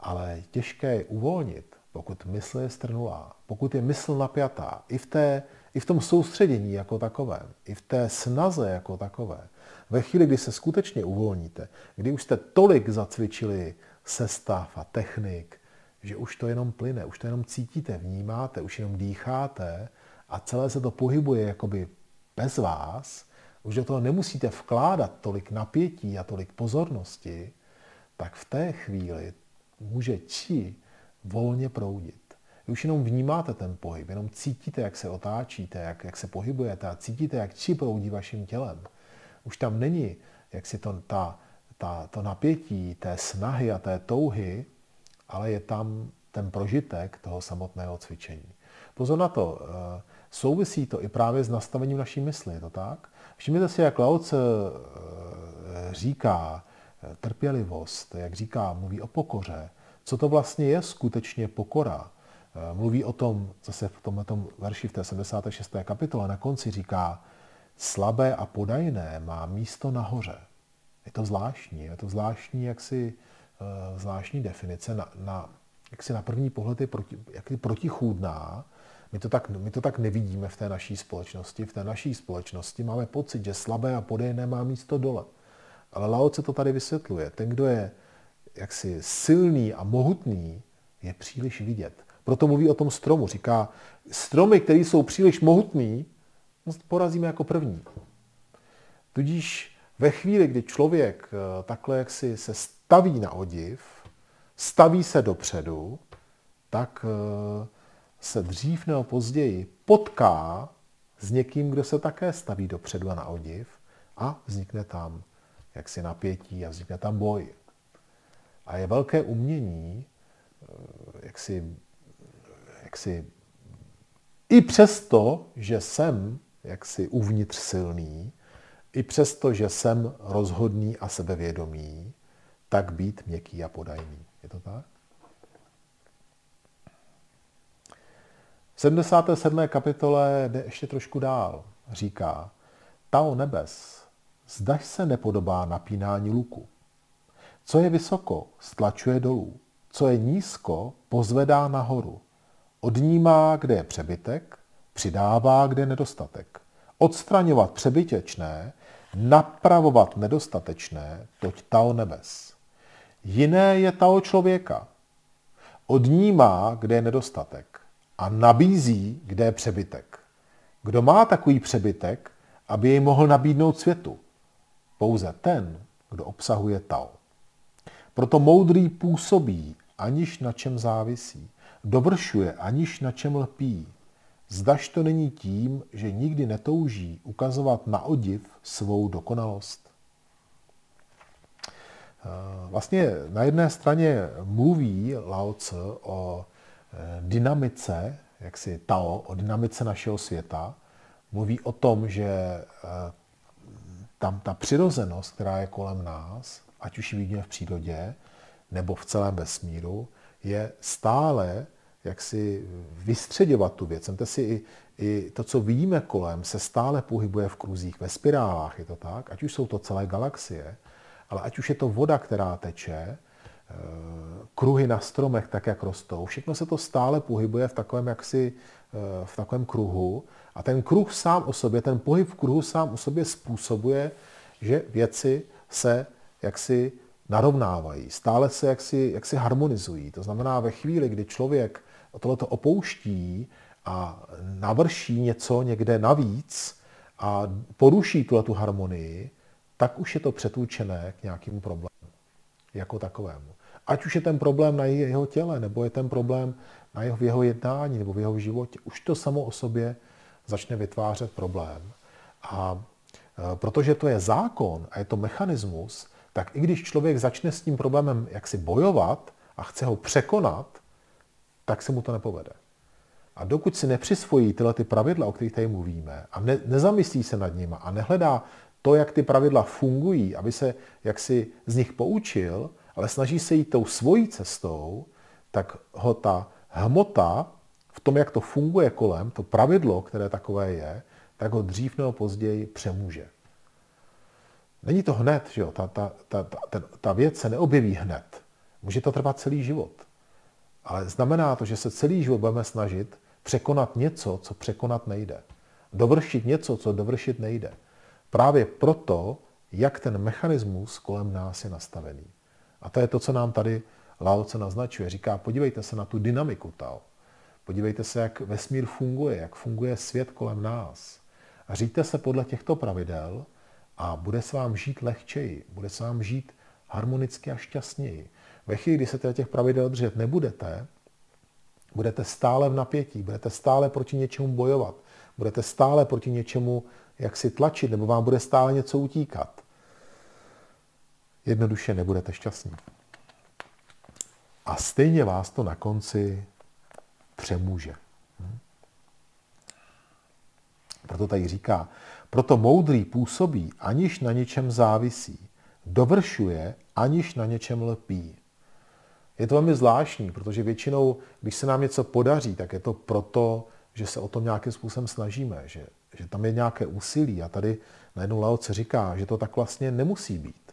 Ale těžké je uvolnit, pokud mysl je strnulá, pokud je mysl napjatá, i v, té, i v tom soustředění jako takovém, i v té snaze jako takové, ve chvíli, kdy se skutečně uvolníte, kdy už jste tolik zacvičili sestav a technik, že už to jenom plyne, už to jenom cítíte, vnímáte, už jenom dýcháte a celé se to pohybuje jakoby bez vás, už do toho nemusíte vkládat tolik napětí a tolik pozornosti, tak v té chvíli může či volně proudit. Vy už jenom vnímáte ten pohyb, jenom cítíte, jak se otáčíte, jak, jak se pohybujete a cítíte, jak či proudí vaším tělem. Už tam není, jak si to, ta, ta, to napětí té snahy a té touhy, ale je tam ten prožitek toho samotného cvičení. Pozor na to, eh, souvisí to i právě s nastavením naší mysli, je to tak? Všimněte si, jak Lao eh, říká eh, trpělivost, jak říká, mluví o pokoře, co to vlastně je skutečně pokora. Mluví o tom, zase v tomto verši v té 76. kapitole na konci říká, slabé a podajné má místo nahoře. Je to zvláštní, je to zvláštní, jaksi, zvláštní definice na, na jak si na první pohled je proti, jak je protichůdná. My to, tak, my to tak nevidíme v té naší společnosti. V té naší společnosti máme pocit, že slabé a podejné má místo dole. Ale Lao se to tady vysvětluje. Ten, kdo je jaksi silný a mohutný, je příliš vidět. Proto mluví o tom stromu. Říká, stromy, které jsou příliš mohutný, porazíme jako první. Tudíž ve chvíli, kdy člověk eh, takhle jaksi se staví na odiv, staví se dopředu, tak eh, se dřív nebo později potká s někým, kdo se také staví dopředu a na odiv a vznikne tam jaksi napětí a vznikne tam boj. A je velké umění, eh, jak si, jak si i přesto, že jsem jaksi uvnitř silný, i přesto, že jsem rozhodný a sebevědomý, tak být měkký a podajný. Je to tak? V 77. kapitole jde ještě trošku dál. Říká, Tao nebes, zdaž se nepodobá napínání luku. Co je vysoko, stlačuje dolů. Co je nízko, pozvedá nahoru. Odnímá, kde je přebytek, přidává, kde je nedostatek. Odstraňovat přebytečné, napravovat nedostatečné, toť Tao nebes. Jiné je Tao člověka. Odnímá, kde je nedostatek a nabízí, kde je přebytek. Kdo má takový přebytek, aby jej mohl nabídnout světu? Pouze ten, kdo obsahuje Tao. Proto moudrý působí, aniž na čem závisí. Dovršuje, aniž na čem lpí. Zdaž to není tím, že nikdy netouží ukazovat na odiv svou dokonalost. Vlastně na jedné straně mluví Lao Tse o Eh, dynamice, jak si Tao, o dynamice našeho světa, mluví o tom, že eh, tam ta přirozenost, která je kolem nás, ať už ji vidíme v přírodě nebo v celém vesmíru, je stále jak si vystředovat tu věc. Semte si i, i to, co vidíme kolem, se stále pohybuje v kruzích, ve spirálách, je to tak? Ať už jsou to celé galaxie, ale ať už je to voda, která teče, kruhy na stromech, tak jak rostou. Všechno se to stále pohybuje v takovém jaksi, eh, v takovém kruhu. A ten kruh sám o sobě, ten pohyb v kruhu sám o sobě způsobuje, že věci se jaksi narovnávají, stále se jaksi, jaksi harmonizují. To znamená, ve chvíli, kdy člověk tohleto opouští a navrší něco někde navíc a poruší tuhle harmonii, tak už je to přetůčené k nějakému problému jako takovému. Ať už je ten problém na jeho těle, nebo je ten problém na jeho, v jeho jednání nebo v jeho životě, už to samo o sobě začne vytvářet problém. A e, protože to je zákon a je to mechanismus, tak i když člověk začne s tím problémem jaksi bojovat a chce ho překonat, tak se mu to nepovede. A dokud si nepřisvojí tyhle ty pravidla, o kterých tady mluvíme, a ne, nezamyslí se nad nimi a nehledá to, jak ty pravidla fungují, aby se jaksi z nich poučil, ale snaží se jít tou svojí cestou, tak ho ta hmota v tom, jak to funguje kolem, to pravidlo, které takové je, tak ho dřív nebo později přemůže. Není to hned, že jo? Ta, ta, ta, ta, ta věc se neobjeví hned. Může to trvat celý život. Ale znamená to, že se celý život budeme snažit překonat něco, co překonat nejde. Dovršit něco, co dovršit nejde. Právě proto, jak ten mechanismus kolem nás je nastavený. A to je to, co nám tady Lao Tse naznačuje. Říká, podívejte se na tu dynamiku Tao. Podívejte se, jak vesmír funguje, jak funguje svět kolem nás. A říďte se podle těchto pravidel a bude se vám žít lehčeji, bude se vám žít harmonicky a šťastněji. Ve chvíli, kdy se těch pravidel držet nebudete, budete stále v napětí, budete stále proti něčemu bojovat, budete stále proti něčemu jak si tlačit, nebo vám bude stále něco utíkat. Jednoduše nebudete šťastní. A stejně vás to na konci přemůže. Hm? Proto tady říká, proto moudrý působí, aniž na něčem závisí. Dovršuje, aniž na něčem lpí. Je to velmi zvláštní, protože většinou, když se nám něco podaří, tak je to proto, že se o tom nějakým způsobem snažíme, že, že tam je nějaké úsilí. A tady najednou Laoce říká, že to tak vlastně nemusí být.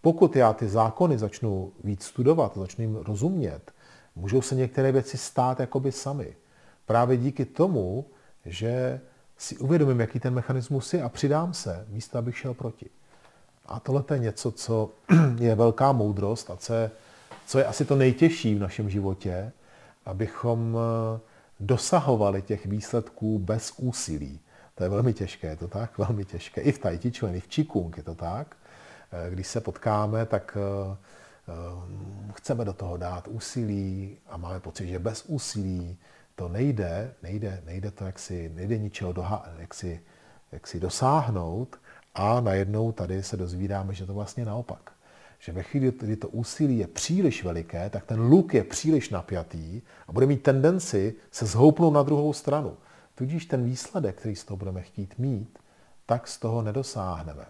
Pokud já ty zákony začnu víc studovat, začnu jim rozumět, můžou se některé věci stát jakoby sami. Právě díky tomu, že si uvědomím, jaký ten mechanismus je a přidám se, místo abych šel proti. A tohle je něco, co (clears throat) je velká moudrost a co je, co je asi to nejtěžší v našem životě, abychom eh, dosahovali těch výsledků bez úsilí. To je velmi těžké, je to tak? Velmi těžké. I v Chuan, i v Qigong je to tak. Eh, když se potkáme, tak eh, chceme do toho dát úsilí a máme pocit, že bez úsilí to nejde, nejde, nejde to jaksi, nejde ničeho doha, jaksi, jaksi dosáhnout a najednou tady se dozvídáme, že to vlastně naopak. Že ve chvíli, kdy to úsilí je příliš veliké, tak ten luk je příliš napjatý a bude mít tendenci se zhoupnout na druhou stranu. Tudíž ten výsledek, který z toho budeme chtít mít, tak z toho nedosáhneme.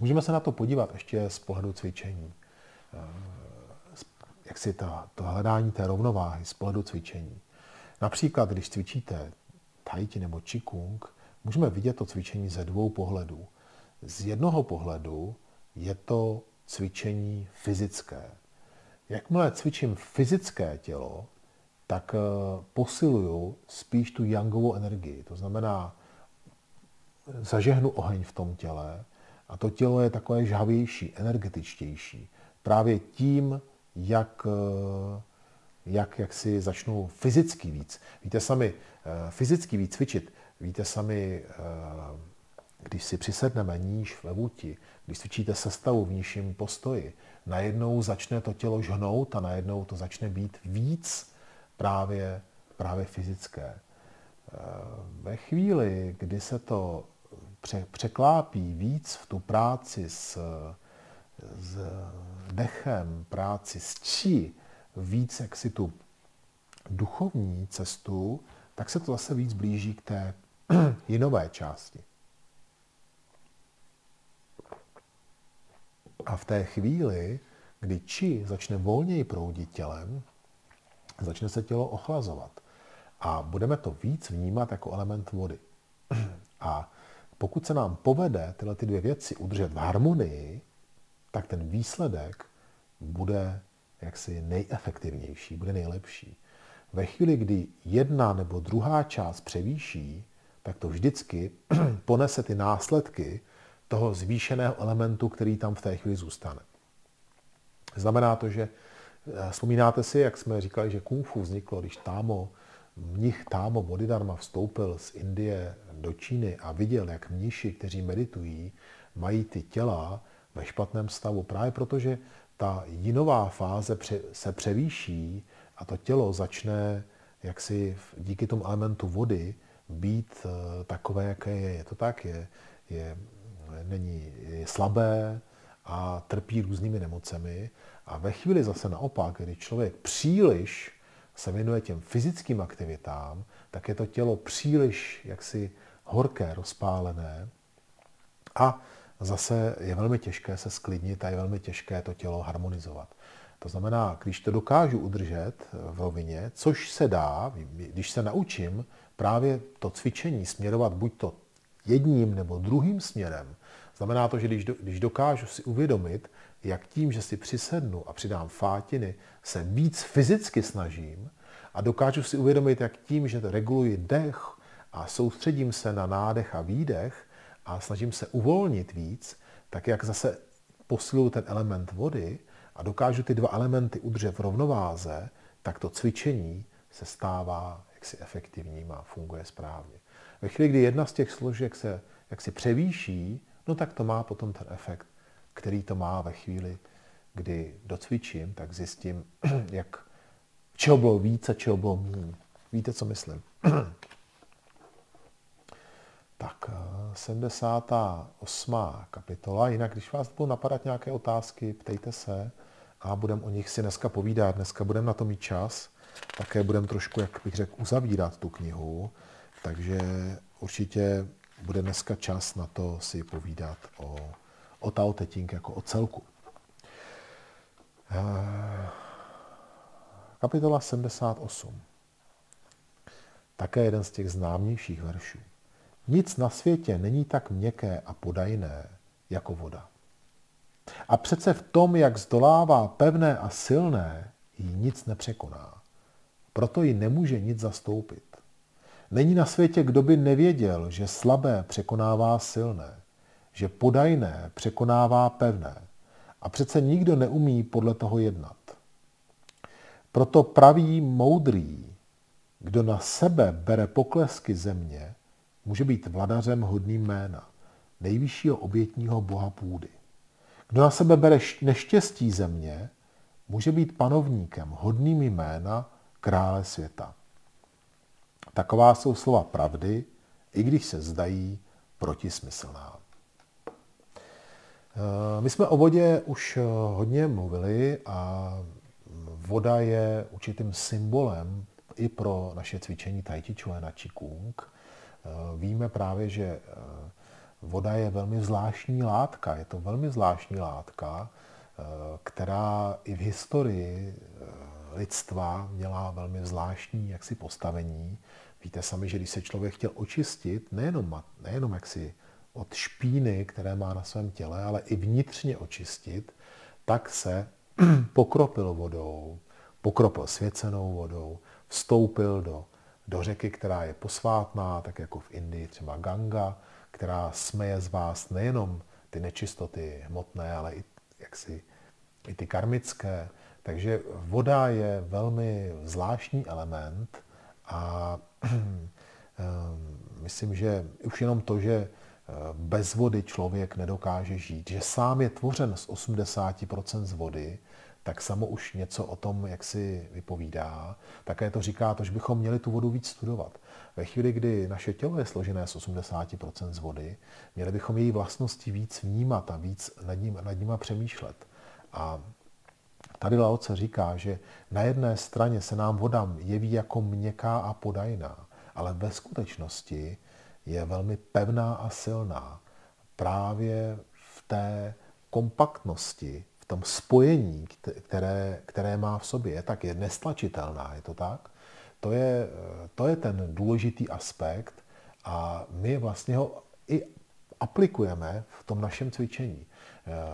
Můžeme se na to podívat ještě z pohledu cvičení. Eh, jak si ta, to hledání té rovnováhy z pohledu cvičení. Například, když cvičíte tai nebo qigong, můžeme vidět to cvičení ze dvou pohledů. Z jednoho pohledu je to cvičení fyzické. Jakmile cvičím fyzické tělo, tak eh, posiluju spíš tu yangovou energii. To znamená, zažehnu oheň v tom těle, a to tělo je takové žhavější, energetičtější. Právě tím, jak, eh, jak, jak si začnou fyzicky víc. Víte sami, eh, fyzicky víc cvičit, víte sami, eh, když si přisedneme níž ve vůti, když cvičíte sestavu v nižším postoji, najednou začne to tělo žhnout a najednou to začne být víc právě, právě fyzické. Ve chvíli, kdy se to překlápí víc v tu práci s, s dechem, práci s čí, víc jak si tu duchovní cestu, tak se to zase víc blíží k té (clears throat) jinové části. A v té chvíli, kdy či začne volněji proudit tělem, začne se tělo ochlazovat. A budeme to víc vnímat jako element vody. (clears throat) A pokud se nám povede tyhle ty dvě věci udržet v harmonii, tak ten výsledek bude jaksi nejefektivnější, bude nejlepší. Ve chvíli, kdy jedna nebo druhá část převýší, tak to vždycky (clears throat) ponese ty následky toho zvýšeného elementu, který tam v té chvíli zůstane. Znamená to, že eh, vzpomínáte si, jak jsme říkali, že kung fu vzniklo, když Támo, mnich Támo Bodhidharma vstoupil z Indie do Číny a viděl, jak mniši, kteří meditují, mají ty těla ve špatném stavu. Právě protože ta jinová fáze se převýší a to tělo začne jaksi díky tomu elementu vody být eh, takové, jaké je. Je to tak, je, je, není, je slabé a trpí různými nemocemi. A ve chvíli zase naopak, kdy člověk příliš se věnuje těm fyzickým aktivitám, tak je to tělo příliš jaksi horké, rozpálené a zase je velmi těžké se sklidnit a je velmi těžké to tělo harmonizovat. To znamená, když to dokážu udržet v rovině, což se dá, když se naučím právě to cvičení směrovat buď to jedním nebo druhým směrem, znamená to, že když, když dokážu si uvědomit, jak tím, že si přisednu a přidám fátiny, se víc fyzicky snažím a dokážu si uvědomit, jak tím, že reguluji dech, a soustředím se na nádech a výdech a snažím se uvolnit víc, tak jak zase posiluju ten element vody a dokážu ty dva elementy udržet v rovnováze, tak to cvičení se stává jaksi efektivním a funguje správně. Ve chvíli, kdy jedna z těch složek se jaksi převýší, no tak to má potom ten efekt, který to má ve chvíli, kdy docvičím, tak zjistím, (clears throat) jak, čeho bylo více, čeho bylo méně. Víte, co myslím? (clears throat) tak, 78. Eh, kapitola. Jinak, když vás budou napadat nějaké otázky, ptejte se a budeme o nich si dneska povídat. Dneska budeme na to mít čas. Také budeme trošku, jak bych řekl, uzavírat tu knihu. Takže určitě bude dneska čas na to si povídat o, o Tao Te Ching jako o celku. Eh, kapitola 78. Také jeden z těch známějších veršů. Nic na světě není tak měkké a podajné jako voda. A přece v tom, jak zdolává pevné a silné, ji nic nepřekoná. Proto ji nemůže nic zastoupit. Není na světě, kdo by nevěděl, že slabé překonává silné, že podajné překonává pevné. A přece nikdo neumí podle toho jednat. Proto pravý moudrý, kdo na sebe bere poklesky země, může být vladařem hodným jména, nejvyššího obětního boha půdy. Kdo na sebe bere neštěstí země, může být panovníkem hodným jména krále světa. Taková jsou slova pravdy, i když se zdají protismyslná. Eh, my jsme o vodě už eh, hodně mluvili a voda je určitým symbolem i pro naše cvičení Tai Chi Chuan a Qigong. Eh, víme právě, že voda je velmi zvláštní látka. Je to velmi zvláštní látka, která i v historii lidstva měla velmi zvláštní jaksi postavení. Víte sami, že když se člověk chtěl očistit, nejenom, nejenom jaksi od špíny, které má na svém těle, ale i vnitřně očistit, tak se (clears throat) pokropil vodou, pokropil svěcenou vodou, vstoupil do, do řeky, která je posvátná, tak jako v Indii třeba Ganga, která smeje z vás nejenom ty nečistoty hmotné, ale i, jaksi, i ty karmické. Takže voda je velmi zvláštní element a (clears throat) myslím, že už jenom to, že bez vody člověk nedokáže žít, že sám je tvořen z 80% z vody, tak samo už něco o tom, jak si vypovídá. Také to říká to, že bychom měli tu vodu víc studovat. Ve chvíli, kdy naše tělo je složené z 80% z vody, měli bychom její vlastnosti víc vnímat a víc nad, ním, nad nima přemýšlet. A tady Laoce říká, že na jedné straně se nám voda jeví jako měkká a podajná, ale ve skutečnosti je velmi pevná a silná právě v té kompaktnosti, v tom spojení, které, které má v sobě, je tak je nestlačitelná, je to tak? To je, to je ten důležitý aspekt a my vlastně ho i aplikujeme v tom našem cvičení.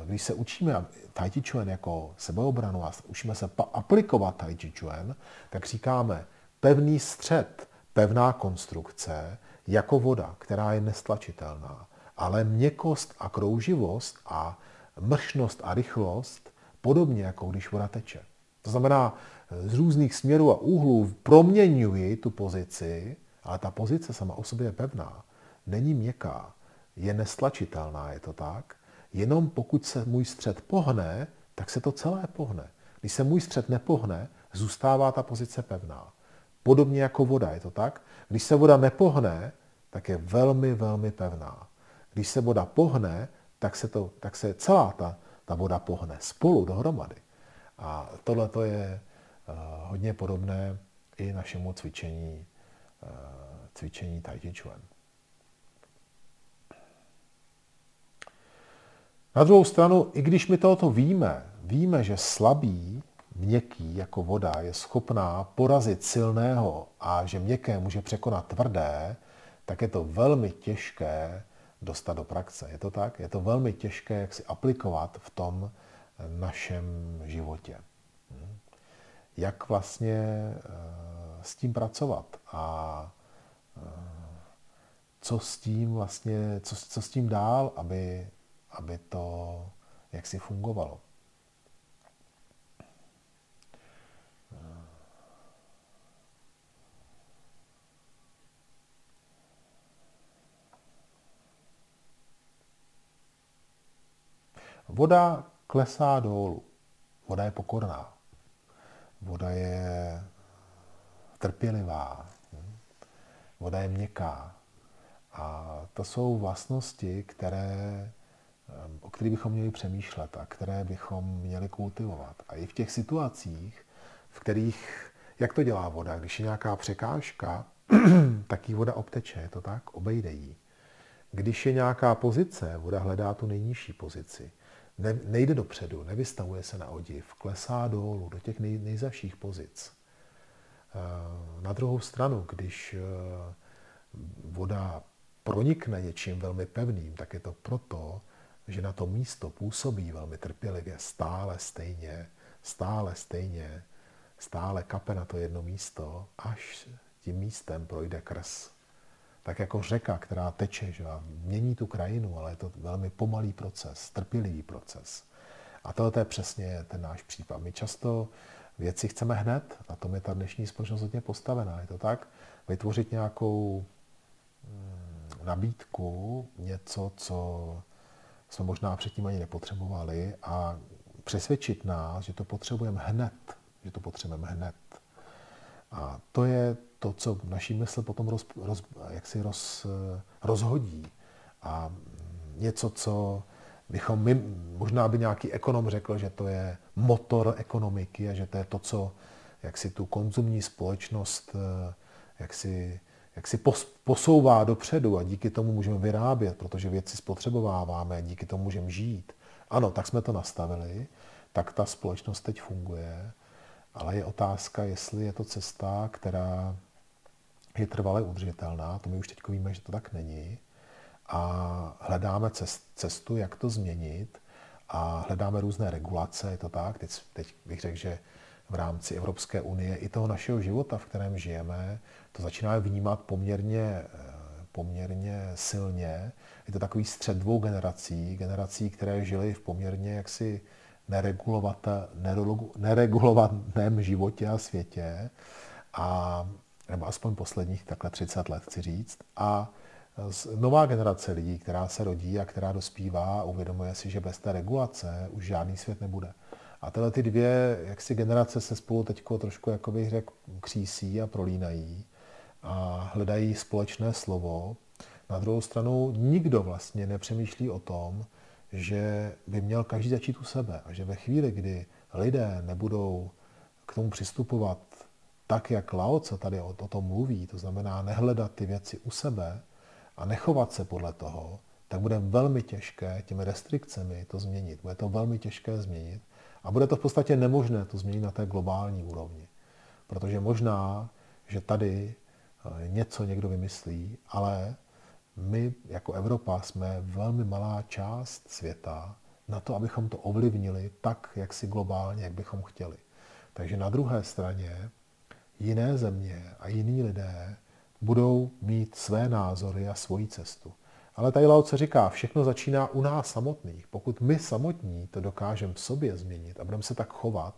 Když se učíme Tai Chi Chuan jako sebeobranu a učíme se aplikovat Tai Chi Chuan, tak říkáme pevný střed, pevná konstrukce, jako voda, která je nestlačitelná. Ale měkost a krouživost a mršnost a rychlost podobně jako když voda teče. To znamená, z různých směrů a úhlů proměňuji tu pozici, ale ta pozice sama o sobě je pevná. Není měkká, je nestlačitelná, je to tak. Jenom pokud se můj střed pohne, tak se to celé pohne. Když se můj střed nepohne, zůstává ta pozice pevná. Podobně jako voda, je to tak? Když se voda nepohne, tak je velmi, velmi pevná. Když se voda pohne, tak se, to, tak se celá ta, ta voda pohne spolu dohromady. A tohle to je uh, hodně podobné i našemu cvičení, uh, cvičení Tai Chi Chuan. Na druhou stranu, i když my tohoto víme, víme, že slabý měkký jako voda je schopná porazit silného a že měkké může překonat tvrdé, tak je to velmi těžké dostat do praxe. Je to tak? Je to velmi těžké, jak si aplikovat v tom našem životě. Jak vlastně eh, s tím pracovat a eh, co s tím vlastně, co, co s tím dál, aby, aby to jak si fungovalo. Voda klesá dolů. Voda je pokorná. Voda je trpělivá. Voda je měkká. A to jsou vlastnosti, které, o kterých bychom měli přemýšlet a které bychom měli kultivovat. A i v těch situacích, v kterých, jak to dělá voda, když je nějaká překážka, (clears throat) tak jí voda obteče, je to tak? Obejde jí. Když je nějaká pozice, voda hledá tu nejnižší pozici ne, nejde dopředu, nevystavuje se na odiv, klesá dolů do těch nej, nejzavších pozic. Eh, na druhou stranu, když eh, voda pronikne něčím velmi pevným, tak je to proto, že na to místo působí velmi trpělivě, stále stejně, stále stejně, stále kape na to jedno místo, až tím místem projde krs tak jako řeka, která teče, že mění tu krajinu, ale je to velmi pomalý proces, trpělivý proces. A tohle je přesně ten náš případ. My často věci chceme hned, na tom je ta dnešní společnost hodně postavená. Je to tak? Vytvořit nějakou mm, nabídku, něco, co jsme možná předtím ani nepotřebovali a přesvědčit nás, že to potřebujeme hned, že to potřebujeme hned. A to je to, co naší mysl potom roz, roz, jaksi roz, rozhodí. A něco, co bychom my, možná by nějaký ekonom řekl, že to je motor ekonomiky a že to je to, co jak si tu konzumní společnost jak si, jak si posouvá dopředu a díky tomu můžeme vyrábět, protože věci spotřebováváme, díky tomu můžeme žít. Ano, tak jsme to nastavili, tak ta společnost teď funguje, ale je otázka, jestli je to cesta, která je trvale udržitelná, to my už teď víme, že to tak není, a hledáme cestu, jak to změnit a hledáme různé regulace, je to tak, teď, teď bych řekl, že v rámci Evropské unie i toho našeho života, v kterém žijeme, to začínáme vnímat poměrně, eh, poměrně silně. Je to takový střed dvou generací, generací, které žily v poměrně jaksi neregulovaném životě a světě. A nebo aspoň posledních takhle 30 let, chci říct. A nová generace lidí, která se rodí a která dospívá, uvědomuje si, že bez té regulace už žádný svět nebude. A tyhle ty dvě jaksi generace se spolu teď trošku, jako bych řekl, křísí a prolínají a hledají společné slovo. Na druhou stranu nikdo vlastně nepřemýšlí o tom, že by měl každý začít u sebe a že ve chvíli, kdy lidé nebudou k tomu přistupovat tak, jak Lao co tady o, o tom mluví, to znamená nehledat ty věci u sebe a nechovat se podle toho, tak bude velmi těžké těmi restrikcemi to změnit. Bude to velmi těžké změnit a bude to v podstatě nemožné to změnit na té globální úrovni. Protože možná, že tady eh, něco někdo vymyslí, ale my jako Evropa jsme velmi malá část světa na to, abychom to ovlivnili tak, jak si globálně, jak bychom chtěli. Takže na druhé straně jiné země a jiní lidé budou mít své názory a svoji cestu. Ale tady Lao se říká, všechno začíná u nás samotných. Pokud my samotní to dokážeme v sobě změnit a budeme se tak chovat,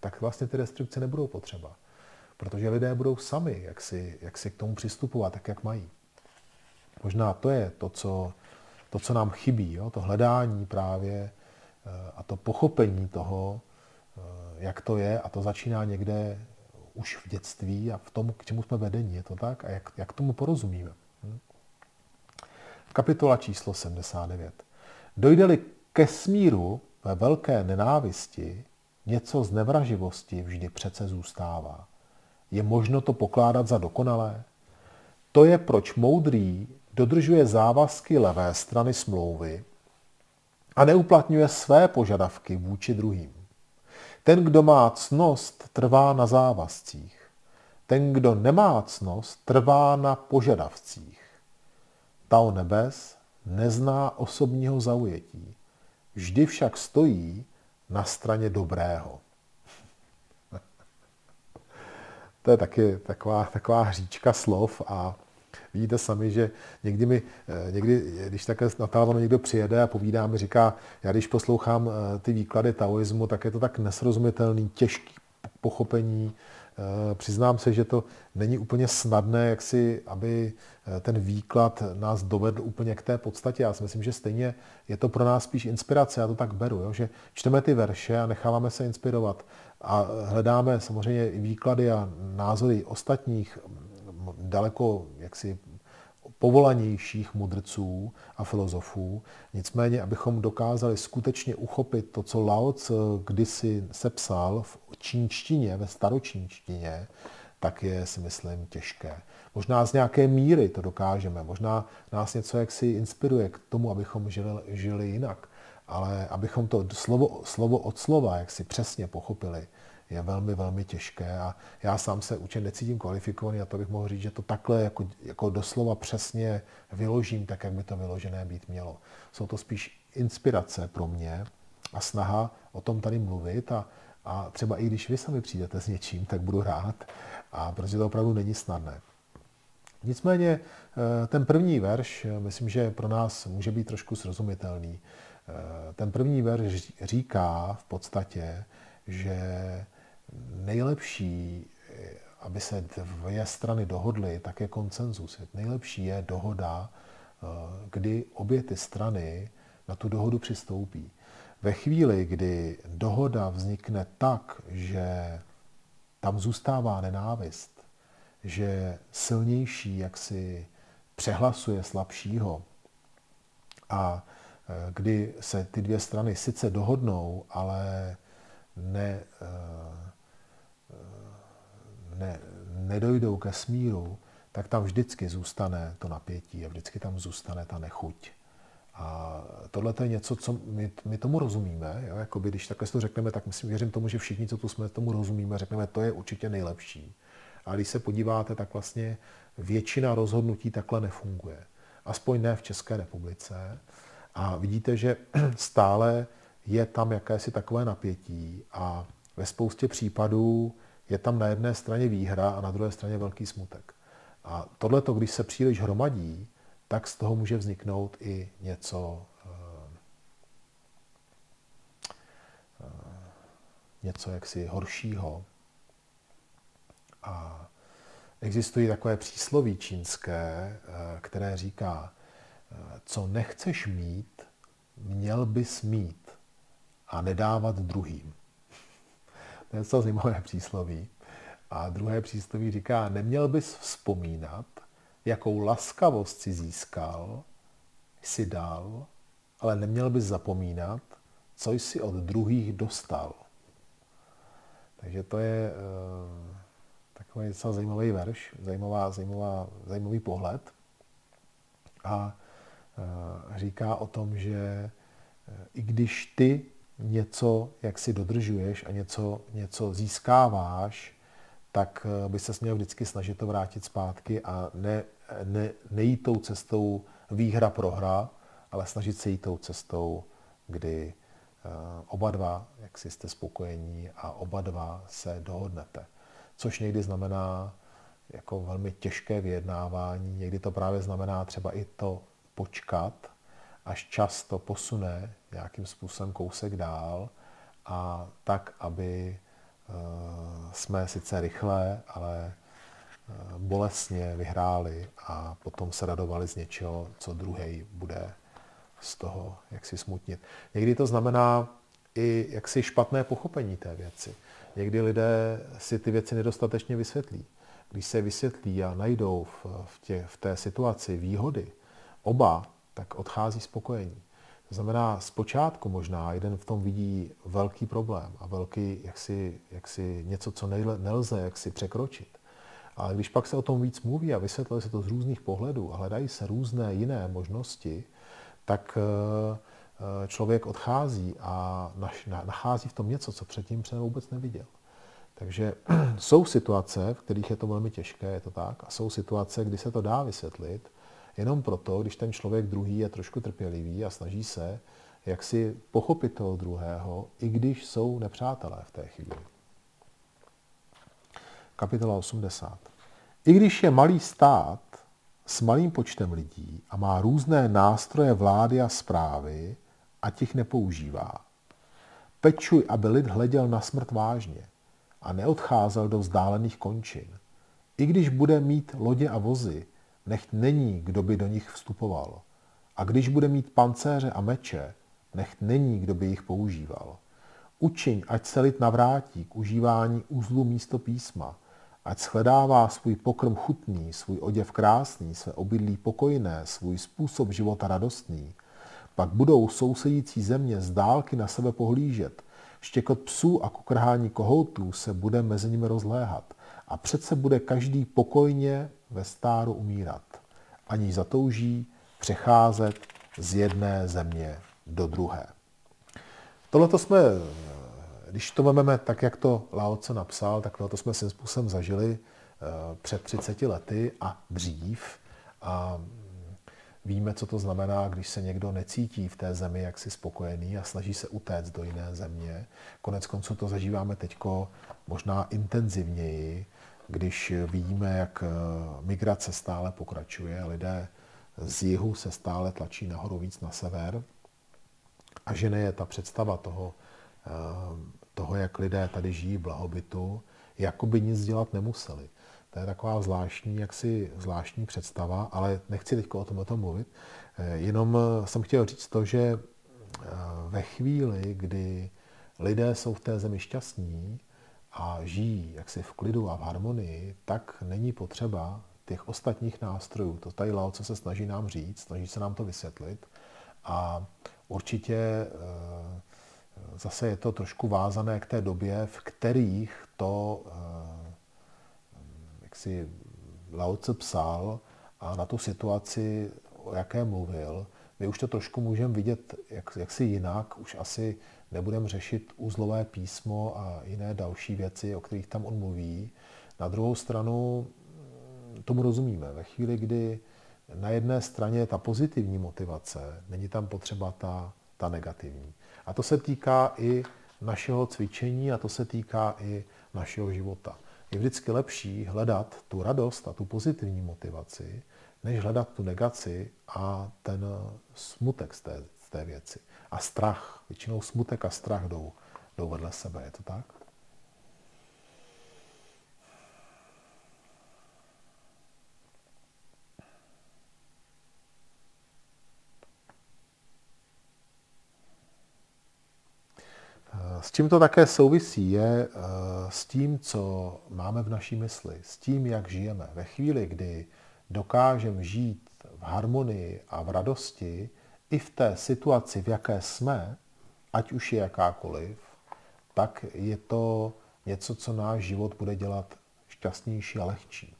tak vlastně ty restrikce nebudou potřeba. Protože lidé budou sami, jak si, jak si k tomu přistupovat, tak jak mají. Možná to je to, co, to, co nám chybí, jo? to hledání právě eh, a to pochopení toho, eh, jak to je a to začíná někde už v dětství a v tom, k čemu jsme vedeni, je to tak? A jak, jak tomu porozumíme? Hm? Kapitola číslo 79. Dojde-li ke smíru ve velké nenávisti, něco z nevraživosti vždy přece zůstává. Je možno to pokládat za dokonalé? To je, proč moudrý dodržuje závazky levé strany smlouvy a neuplatňuje své požadavky vůči druhým. Ten, kdo má cnost, trvá na závazcích. Ten, kdo nemá cnost, trvá na požadavcích. Tao nebes nezná osobního zaujetí. Vždy však stojí na straně dobrého. (laughs) to je taky taková, taková hříčka slov a vidíte sami, že někdy mi, eh, někdy, když takhle na telefonu někdo přijede a povídá mi, říká, já když poslouchám eh, ty výklady taoismu, tak je to tak nesrozumitelný, těžký pochopení. Eh, přiznám se, že to není úplně snadné, jak si, aby ten výklad nás dovedl úplně k té podstatě. Já si myslím, že stejně je to pro nás spíš inspirace, já to tak beru, jo? že čteme ty verše a necháváme se inspirovat a hledáme samozřejmě i výklady a názory ostatních daleko jaksi povolanějších mudrců a filozofů. Nicméně, abychom dokázali skutečně uchopit to, co Lao Tse kdysi sepsal v čínštině, ve staročínštině, tak je, si myslím, těžké. Možná z nějaké míry to dokážeme, možná nás něco jaksi inspiruje k tomu, abychom žili, žili jinak, ale abychom to slovo, slovo od slova, jak si přesně pochopili, je velmi, velmi těžké a já sám se učen necítím kvalifikovaný a to bych mohl říct, že to takhle jako, jako doslova přesně vyložím tak, jak by to vyložené být mělo. Jsou to spíš inspirace pro mě a snaha o tom tady mluvit a, a třeba i když vy sami přijdete s něčím, tak budu rád, a protože to opravdu není snadné. Nicméně eh, ten první verš, eh, myslím, že pro nás může být trošku srozumitelný. Eh, ten první verš říká v podstatě, že nejlepší, aby se dvě strany dohodly, tak je koncenzus. Nejlepší je dohoda, eh, kdy obě ty strany na tu dohodu přistoupí. Ve chvíli, kdy dohoda vznikne tak, že tam zůstává nenávist, že silnější jaksi přehlasuje slabšího a eh, kdy se ty dvě strany sice dohodnou, ale ne, eh, ne, nedojdou ke smíru, tak tam vždycky zůstane to napětí a vždycky tam zůstane ta nechuť. A tohle je něco, co my, my tomu rozumíme. Jo? Jakoby, když takhle to řekneme, tak myslím, věřím tomu, že všichni, co tu jsme, tomu rozumíme, řekneme, to je určitě nejlepší. A když se podíváte, tak vlastně většina rozhodnutí takhle nefunguje. Aspoň ne v České republice. A vidíte, že (clears throat) stále je tam jakési takové napětí a ve spoustě případů je tam na jedné straně výhra a na druhé straně velký smutek. A tohle, když se příliš hromadí, tak z toho může vzniknout i něco, eh, eh, něco jaksi horšího. A existují takové přísloví čínské, eh, které říká, co nechceš mít, měl bys mít a nedávat druhým. To je docela zajímavé přísloví. A druhé přísloví říká, neměl bys vzpomínat, jakou laskavost si získal, si dal, ale neměl bys zapomínat, co jsi od druhých dostal. Takže to je uh, takový docela zajímavý verš, zajímavá, zajímavá, zajímavý pohled. A uh, říká o tom, že uh, i když ty něco, jak si dodržuješ a něco, něco získáváš, tak eh, by se měl vždycky snažit to vrátit zpátky a ne, ne, nejít tou cestou výhra prohra, ale snažit se jít tou cestou, kdy eh, oba dva, jak si jste spokojení a oba dva se dohodnete. Což někdy znamená jako velmi těžké vyjednávání, někdy to právě znamená třeba i to počkat, až čas to posune nějakým způsobem kousek dál a tak, aby eh, jsme sice rychle, ale eh, bolestně vyhráli a potom se radovali z něčeho, co druhý bude z toho jak si smutnit. Někdy to znamená i jaksi špatné pochopení té věci. Někdy lidé si ty věci nedostatečně vysvětlí. Když se vysvětlí a najdou v, v, tě, v té situaci výhody, oba, tak odchází spokojení. To znamená, zpočátku možná jeden v tom vidí velký problém a velký jaksi, jaksi něco, co nelze jaksi překročit. Ale když pak se o tom víc mluví a vysvětluje se to z různých pohledů a hledají se různé jiné možnosti, tak eh, eh, člověk odchází a nachází v tom něco, co předtím třeba vůbec neviděl. Takže (clears throat) jsou situace, v kterých je to velmi těžké, je to tak, a jsou situace, kdy se to dá vysvětlit, Jenom proto, když ten člověk druhý je trošku trpělivý a snaží se, jak si pochopit toho druhého, i když jsou nepřátelé v té chvíli. Kapitola 80. I když je malý stát, s malým počtem lidí a má různé nástroje vlády a zprávy a těch nepoužívá. Pečuj, aby lid hleděl na smrt vážně a neodcházel do vzdálených končin. I když bude mít lodě a vozy, nech není, kdo by do nich vstupoval. A když bude mít pancéře a meče, nech není, kdo by jich používal. Učiň, ať se lid navrátí k užívání uzlu místo písma, ať shledává svůj pokrm chutný, svůj oděv krásný, své obydlí pokojné, svůj způsob života radostný. Pak budou sousedící země z dálky na sebe pohlížet. Štěkot psů a kukrhání kohoutů se bude mezi nimi rozléhat. A přece bude každý pokojně ve stáru umírat. Ani zatouží přecházet z jedné země do druhé. Tohle to jsme, když to vezmeme tak, jak to Lao Tse napsal, tak to jsme svým způsobem zažili eh, před 30 lety a dřív. A víme, co to znamená, když se někdo necítí v té zemi jaksi spokojený a snaží se utéct do jiné země. Konec konců to zažíváme teď možná intenzivněji, když vidíme, jak eh, migrace stále pokračuje, lidé z jihu se stále tlačí nahoru víc na sever a že je ta představa toho, eh, toho, jak lidé tady žijí v blahobytu, jako by nic dělat nemuseli. To je taková zvláštní, jaksi zvláštní představa, ale nechci teď o tom, o tom mluvit. Eh, jenom jsem chtěl říct to, že ve chvíli, kdy lidé jsou v té zemi šťastní, a žijí jaksi v klidu a v harmonii, tak není potřeba těch ostatních nástrojů. To tady Lao, co se snaží nám říct, snaží se nám to vysvětlit. A určitě eh, zase je to trošku vázané k té době, v kterých to, eh, jak si Lao Tse psal a na tu situaci, o jaké mluvil, my už to trošku můžeme vidět jak, jaksi jinak, už asi nebudeme řešit uzlové písmo a jiné další věci, o kterých tam on mluví. Na druhou stranu mm, tomu rozumíme. Ve chvíli, kdy na jedné straně je ta pozitivní motivace, není tam potřeba ta, ta negativní. A to se týká i našeho cvičení a to se týká i našeho života. Je vždycky lepší hledat tu radost a tu pozitivní motivaci, než hledat tu negaci a ten smutek z té, z té věci. A strach. Většinou smutek a strach jdou, jdou vedle sebe. Je to tak? S čím to také souvisí, je eh, s tím, co máme v naší mysli, s tím, jak žijeme. Ve chvíli, kdy dokážeme žít v harmonii a v radosti i v té situaci, v jaké jsme, ať už je jakákoliv, tak je to něco, co náš život bude dělat šťastnější a lehčí.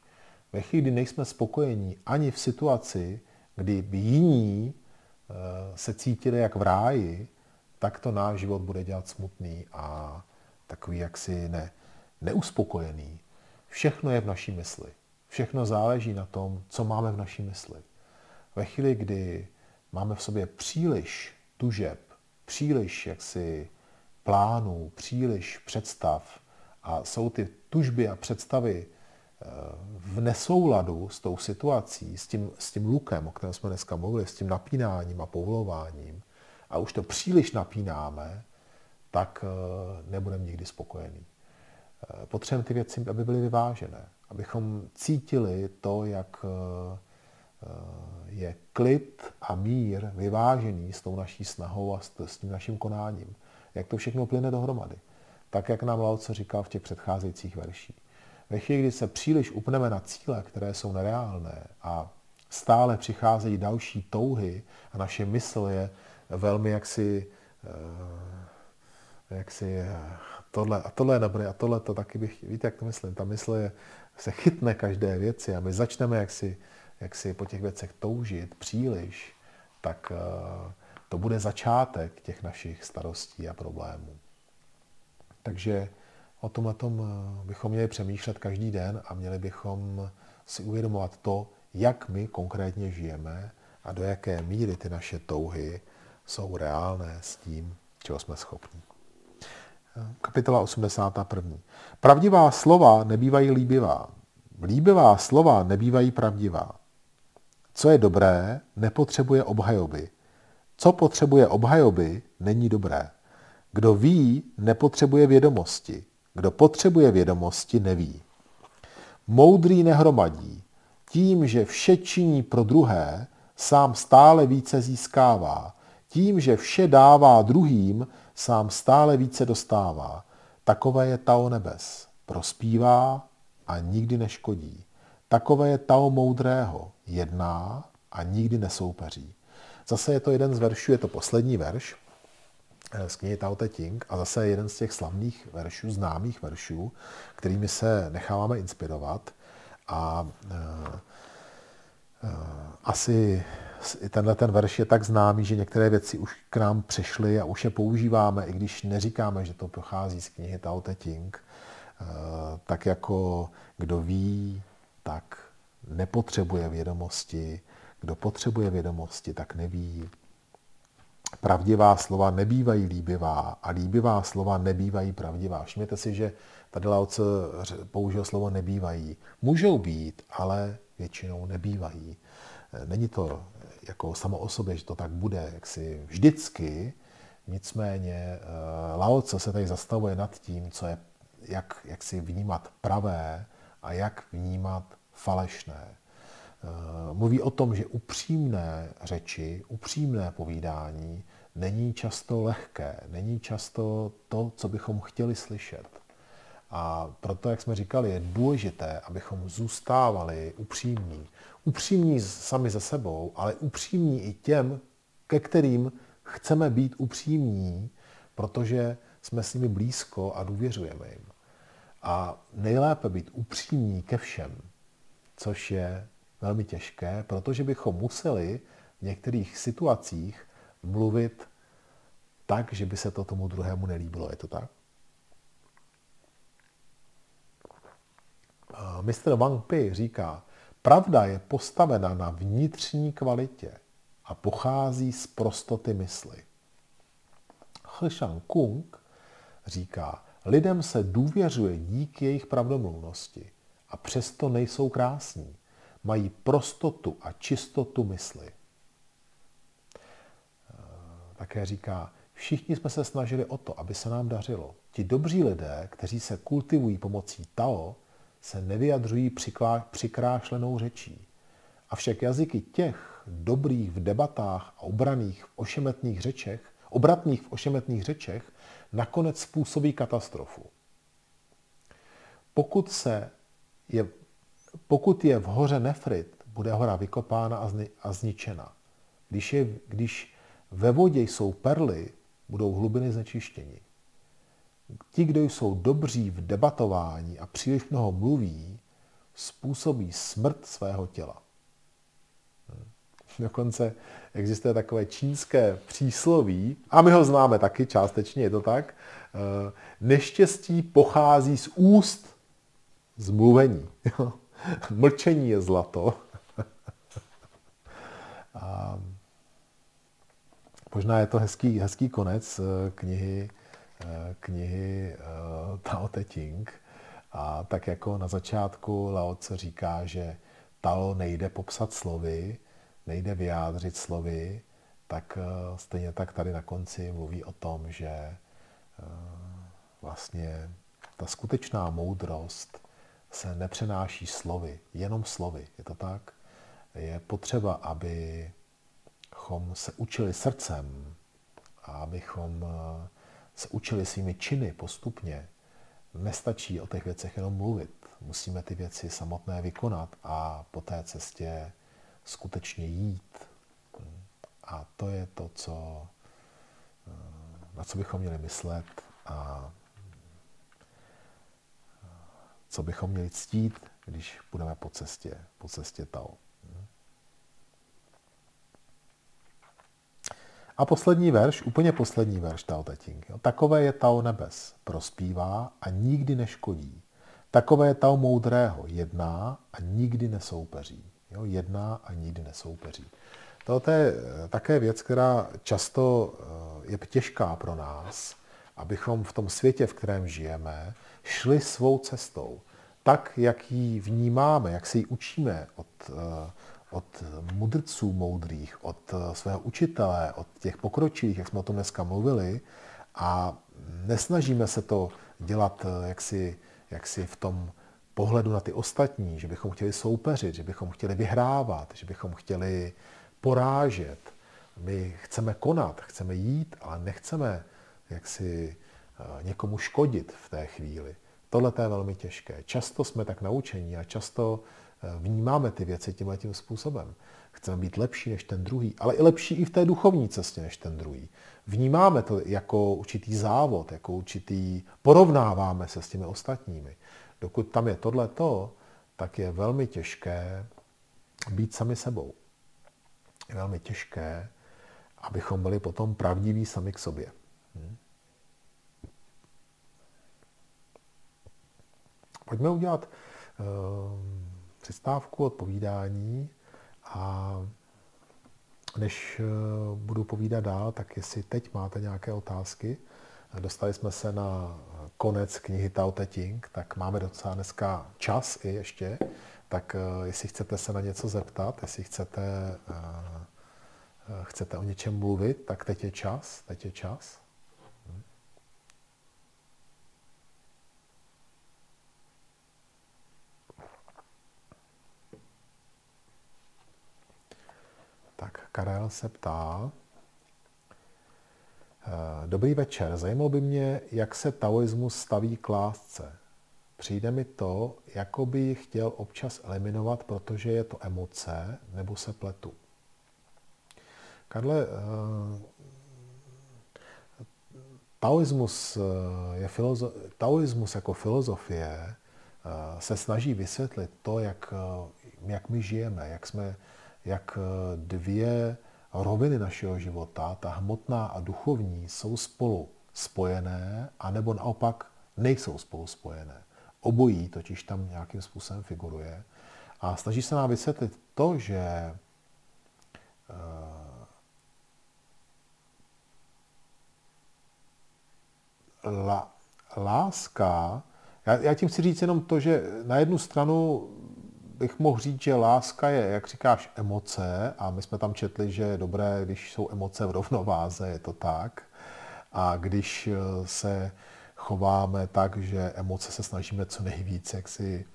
Ve chvíli, kdy nejsme spokojení ani v situaci, kdy by jiní eh, se cítili jak v ráji, tak to náš život bude dělat smutný a takový jaksi ne, neuspokojený. Všechno je v naší mysli. Všechno záleží na tom, co máme v naší mysli. Ve chvíli, kdy máme v sobě příliš tužeb, příliš jaksi plánů, příliš představ a jsou ty tužby a představy eh, v nesouladu s tou situací, s tím, s tím lukem, o kterém jsme dneska mluvili, s tím napínáním a povolováním, a už to příliš napínáme, tak eh, nebudeme nikdy spokojení. Eh, potřebujeme ty věci, aby byly vyvážené abychom cítili to, jak je klid a mír vyvážený s tou naší snahou a s tím naším konáním. Jak to všechno plyne dohromady. Tak, jak nám Laoce říkal v těch předcházejících verších. Ve chvíli, kdy se příliš upneme na cíle, které jsou nereálné a stále přicházejí další touhy a naše mysl je velmi jaksi, eh, jaksi eh, tohle a tohle je dobré a tohle to taky bych, víte, jak to myslím, ta mysl je se chytne každé věci a my začneme jaksi, jaksi po těch věcech toužit příliš, tak eh, to bude začátek těch našich starostí a problémů. Takže o tomhle tom eh, bychom měli přemýšlet každý den a měli bychom si uvědomovat to, jak my konkrétně žijeme a do jaké míry ty naše touhy jsou reálné s tím, čeho jsme schopni. Kapitola 81. Pravdivá slova nebývají líbivá. Líbivá slova nebývají pravdivá. Co je dobré, nepotřebuje obhajoby. Co potřebuje obhajoby, není dobré. Kdo ví, nepotřebuje vědomosti. Kdo potřebuje vědomosti, neví. Moudrý nehromadí. Tím, že vše činí pro druhé, sám stále více získává. Tím, že vše dává druhým, sám stále více dostává. Takové je Tao nebes. Prospívá a nikdy neškodí. Takové je Tao moudrého. Jedná a nikdy nesoupeří. Zase je to jeden z veršů, je to poslední verš eh, z knihy Tao Te Ching a zase jeden z těch slavných veršů, známých veršů, kterými se necháváme inspirovat. A e, e, asi tenhle ten verš je tak známý, že některé věci už k nám přišly a už je používáme, i když neříkáme, že to pochází z knihy Tao Te Ching. E, tak jako kdo ví, tak nepotřebuje vědomosti, kdo potřebuje vědomosti, tak neví. Pravdivá slova nebývají líbivá a líbivá slova nebývají pravdivá. Všimněte si, že tady Laoce použil slovo nebývají. Můžou být, ale většinou nebývají. Není to jako samo o sobě, že to tak bude jaksi vždycky, nicméně eh, Laoce se tady zastavuje nad tím, co je, jak, jak si vnímat pravé a jak vnímat falešné. Eh, mluví o tom, že upřímné řeči, upřímné povídání není často lehké, není často to, co bychom chtěli slyšet. A proto, jak jsme říkali, je důležité, abychom zůstávali upřímní. Upřímní sami ze sebou, ale upřímní i těm, ke kterým chceme být upřímní, protože jsme s nimi blízko a důvěřujeme jim. A nejlépe být upřímní ke všem, což je velmi těžké, protože bychom museli v některých situacích mluvit tak, že by se to tomu druhému nelíbilo. Je to tak? Mr. Wang Pi říká, pravda je postavena na vnitřní kvalitě a pochází z prostoty mysli. He Kung říká, lidem se důvěřuje díky jejich pravdomluvnosti a přesto nejsou krásní mají prostotu a čistotu mysli. Eh, také říká, všichni jsme se snažili o to, aby se nám dařilo. Ti dobří lidé, kteří se kultivují pomocí Tao, se nevyjadřují přikrášlenou řečí. Avšak jazyky těch dobrých v debatách a obraných v ošemetných řečech, obratných v ošemetných řečech, nakonec způsobí katastrofu. Pokud se je pokud je v hoře nefrit, bude hora vykopána a, zni, a zničena. Když, je, když ve vodě jsou perly, budou hlubiny znečištění. Ti, kdo jsou dobří v debatování a příliš mnoho mluví, způsobí smrt svého těla. Hm. Dokonce existuje takové čínské přísloví, a my ho známe taky částečně, je to tak. Eh, neštěstí pochází z úst zmluvení. (laughs) Mlčení je zlato. (laughs) A možná je to hezký, hezký konec eh, knihy, eh, knihy Tao Te Ching. A tak jako na začátku Lao Tse říká, že Tao nejde popsat slovy, nejde vyjádřit slovy, tak stejně tak tady na konci mluví o tom, že vlastně ta skutečná moudrost se nepřenáší slovy, jenom slovy. Je to tak? Je potřeba, abychom se učili srdcem a abychom eh, se učili svými činy postupně. Nestačí o těch věcech jenom mluvit. Musíme ty věci samotné vykonat a po té cestě skutečně jít. A to je to, co, eh, na co bychom měli myslet a co bychom měli ctít, když budeme po cestě, po cestě Tao. A poslední verš, úplně poslední verš Tao Te Ching. Takové je Tao nebes, prospívá a nikdy neškodí. Takové je Tao moudrého, jedná a nikdy nesoupeří. Jo, jedná a nikdy nesoupeří. To je eh, také věc, která často eh, je těžká pro nás, abychom v tom světě, v kterém žijeme, šli svou cestou. Tak, jak ji vnímáme, jak se ji učíme od, eh, od mudrců moudrých, od svého učitele, od těch pokročilých, jak jsme o tom dneska mluvili, a nesnažíme se to dělat jaksi, jaksi v tom pohledu na ty ostatní, že bychom chtěli soupeřit, že bychom chtěli vyhrávat, že bychom chtěli porážet. My chceme konat, chceme jít, ale nechceme jaksi eh, někomu škodit v té chvíli. Tohle je velmi těžké. Často jsme tak naučení a často eh, vnímáme ty věci tímhle tím způsobem. Chceme být lepší než ten druhý, ale i lepší i v té duchovní cestě než ten druhý. Vnímáme to jako určitý závod, jako určitý, porovnáváme se s těmi ostatními. Dokud tam je tohleto, tak je velmi těžké být sami sebou. Je velmi těžké, abychom byli potom pravdiví sami k sobě. Hm? Pojďme udělat uh, přestávku odpovídání a než uh, budu povídat dál, tak jestli teď máte nějaké otázky, dostali jsme se na konec knihy Tao Te Ching, tak máme docela dneska čas i ještě, tak uh, jestli chcete se na něco zeptat, jestli chcete, uh, chcete o něčem mluvit, tak teď je čas, teď je čas. Tak Karel se ptá, eh, Dobrý večer, zajímalo by mě, jak se taoismus staví k lásce. Přijde mi to, jako by ji chtěl občas eliminovat, protože je to emoce, nebo se pletu. Karle, eh, taoismus, eh, je filozo- taoismus jako filozofie se snaží vysvětlit to, jak, jak my žijeme, jak jsme, jak eh, dvě roviny našeho života, ta hmotná a duchovní, jsou spolu spojené, anebo naopak nejsou spolu spojené. Obojí totiž tam nějakým způsobem figuruje. A snaží se nám vysvětlit to, že eh, la, láska, já, já tím chci říct jenom to, že na jednu stranu bych mohl říct, že láska je, jak říkáš, emoce a my jsme tam četli, že je dobré, když jsou emoce v rovnováze, je to tak. A když eh, se chováme tak, že emoce se snažíme co nejvíc, jak si,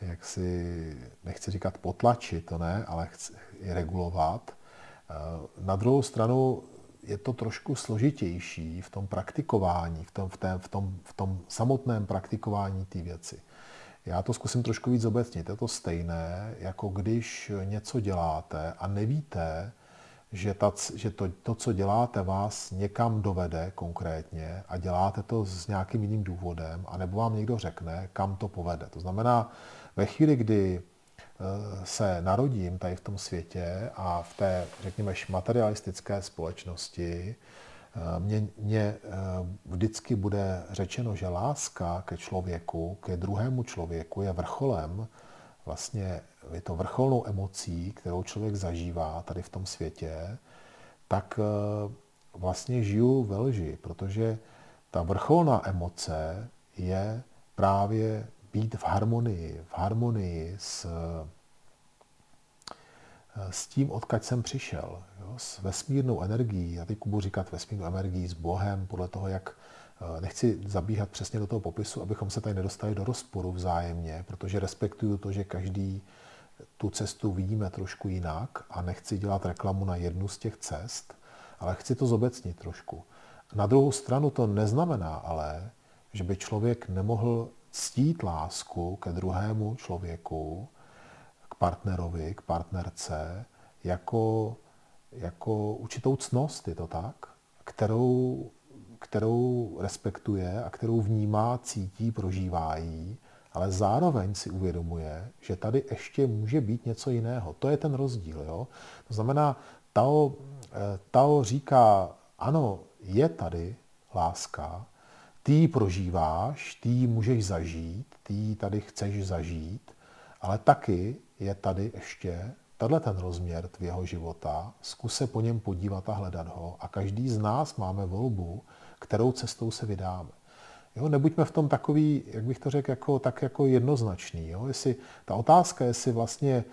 jak si nechci říkat potlačit, to ne, ale chci regulovat. Eh, na druhou stranu je to trošku složitější v tom praktikování, v tom, v tom, v tom, v tom samotném praktikování té věci. Já to zkusím trošku víc obecnit. Je to stejné, jako když něco děláte a nevíte, že, ta, že to, to, co děláte, vás někam dovede konkrétně a děláte to s nějakým jiným důvodem, anebo vám někdo řekne, kam to povede. To znamená, ve chvíli, kdy eh, se narodím tady v tom světě a v té, řekněme, materialistické společnosti, mně, mně eh, vždycky bude řečeno, že láska ke člověku, ke druhému člověku je vrcholem, vlastně je to vrcholnou emocí, kterou člověk zažívá tady v tom světě, tak eh, vlastně žiju ve lži, protože ta vrcholná emoce je právě být v harmonii, v harmonii s s tím, odkud jsem přišel, jo, s vesmírnou energií, já teď budu říkat vesmírnou energií s Bohem, podle toho, jak eh, nechci zabíhat přesně do toho popisu, abychom se tady nedostali do rozporu vzájemně, protože respektuju to, že každý tu cestu vidíme trošku jinak a nechci dělat reklamu na jednu z těch cest, ale chci to zobecnit trošku. Na druhou stranu to neznamená ale, že by člověk nemohl ctít lásku ke druhému člověku, partnerovi, k partnerce, jako, jako určitou cnost, je to tak, kterou, kterou respektuje a kterou vnímá, cítí, prožívá jí, ale zároveň si uvědomuje, že tady ještě může být něco jiného. To je ten rozdíl. Jo? To znamená, Tao, eh, Tao říká, ano, je tady láska, ty ji prožíváš, ty ji můžeš zažít, ty ji tady chceš zažít, ale taky je tady ještě tenhle ten rozměr tvého života, zkus se po něm podívat a hledat ho a každý z nás máme volbu, kterou cestou se vydáme. Jo, nebuďme v tom takový, jak bych to řekl, jako, tak jako jednoznačný. Jo? Jestli, ta otázka, jestli vlastně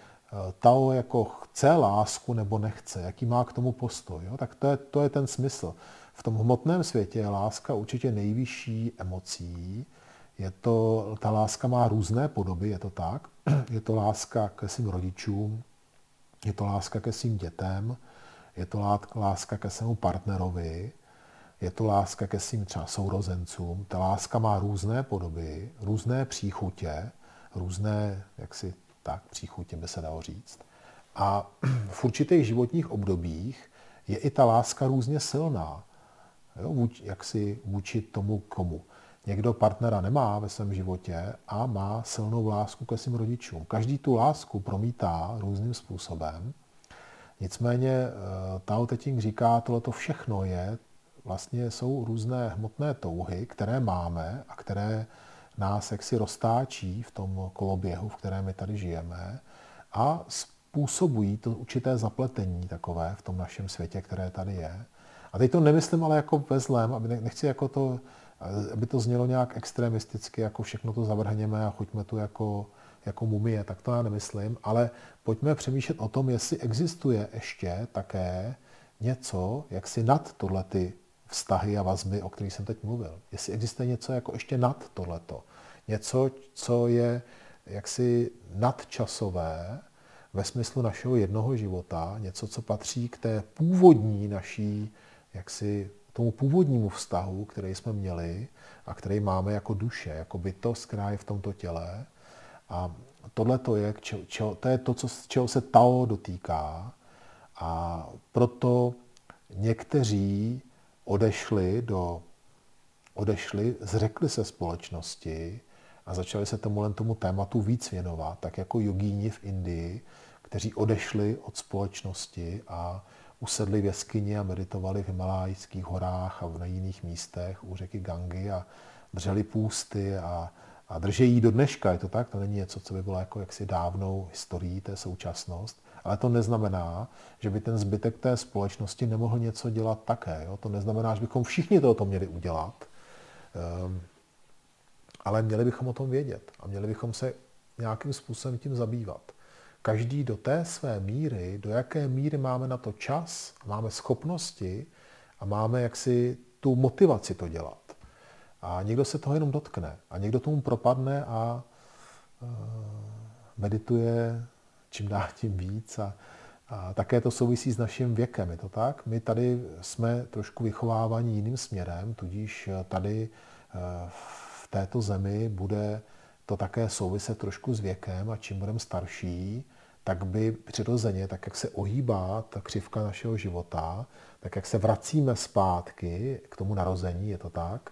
Tao jako chce lásku nebo nechce, jaký má k tomu postoj. Jo? Tak to je, to je ten smysl. V tom hmotném světě je láska určitě nejvyšší emocí. Je to, ta láska má různé podoby, je to tak. (clears throat) Je to láska ke svým rodičům, je to láska ke svým dětem, je to láska ke svému partnerovi, je to láska ke svým třeba sourozencům. Ta láska má různé podoby, různé příchutě, různé, jak si tak, příchutě by se dalo říct. A (clears throat) v určitých životních obdobích je i ta láska různě silná, jo, jak si vůči tomu komu. Někdo partnera nemá ve svém životě a má silnou lásku ke svým rodičům. Každý tu lásku promítá různým způsobem. Nicméně eh, Tao Te Ching říká, tohle všechno je, vlastně jsou různé hmotné touhy, které máme a které nás jaksi roztáčí v tom koloběhu, v kterém my tady žijeme a způsobují to určité zapletení takové v tom našem světě, které tady je. A teď to nemyslím ale jako ve zlém, aby nechci jako to, aby to znělo nějak extremisticky, jako všechno to zavrhněme a choďme tu jako, jako mumie, tak to já nemyslím, ale pojďme přemýšlet o tom, jestli existuje ještě také něco, jak si nad tohle ty vztahy a vazby, o kterých jsem teď mluvil. Jestli existuje něco jako ještě nad tohleto. Něco, co je jaksi nadčasové ve smyslu našeho jednoho života, něco, co patří k té původní naší, jaksi tomu původnímu vztahu, který jsme měli a který máme jako duše, jako bytost, která je v tomto těle. A tohle to je, čo, to, je to, co, čeho se Tao dotýká. A proto někteří odešli do odešli, zřekli se společnosti a začali se tomu tomu tématu víc věnovat, tak jako jogíni v Indii, kteří odešli od společnosti a usedli v jeskyni a meditovali v Himalájských horách a v jiných místech u řeky Gangy a drželi půsty a, a držejí do dneška. Je to tak? To není něco, co by bylo jako jaksi dávnou historií, té současnost. Ale to neznamená, že by ten zbytek té společnosti nemohl něco dělat také. Jo? To neznamená, že bychom všichni to měli udělat. Um, ale měli bychom o tom vědět a měli bychom se nějakým způsobem tím zabývat. Každý do té své míry, do jaké míry máme na to čas, máme schopnosti a máme jaksi tu motivaci to dělat. A někdo se toho jenom dotkne a někdo tomu propadne a uh, medituje čím dál tím víc a, a také to souvisí s naším věkem, je to tak? My tady jsme trošku vychovávaní jiným směrem, tudíž tady uh, v této zemi bude to také souviset trošku s věkem a čím budeme starší, tak by přirozeně, tak jak se ohýbá ta křivka našeho života, tak jak se vracíme zpátky k tomu narození, je to tak,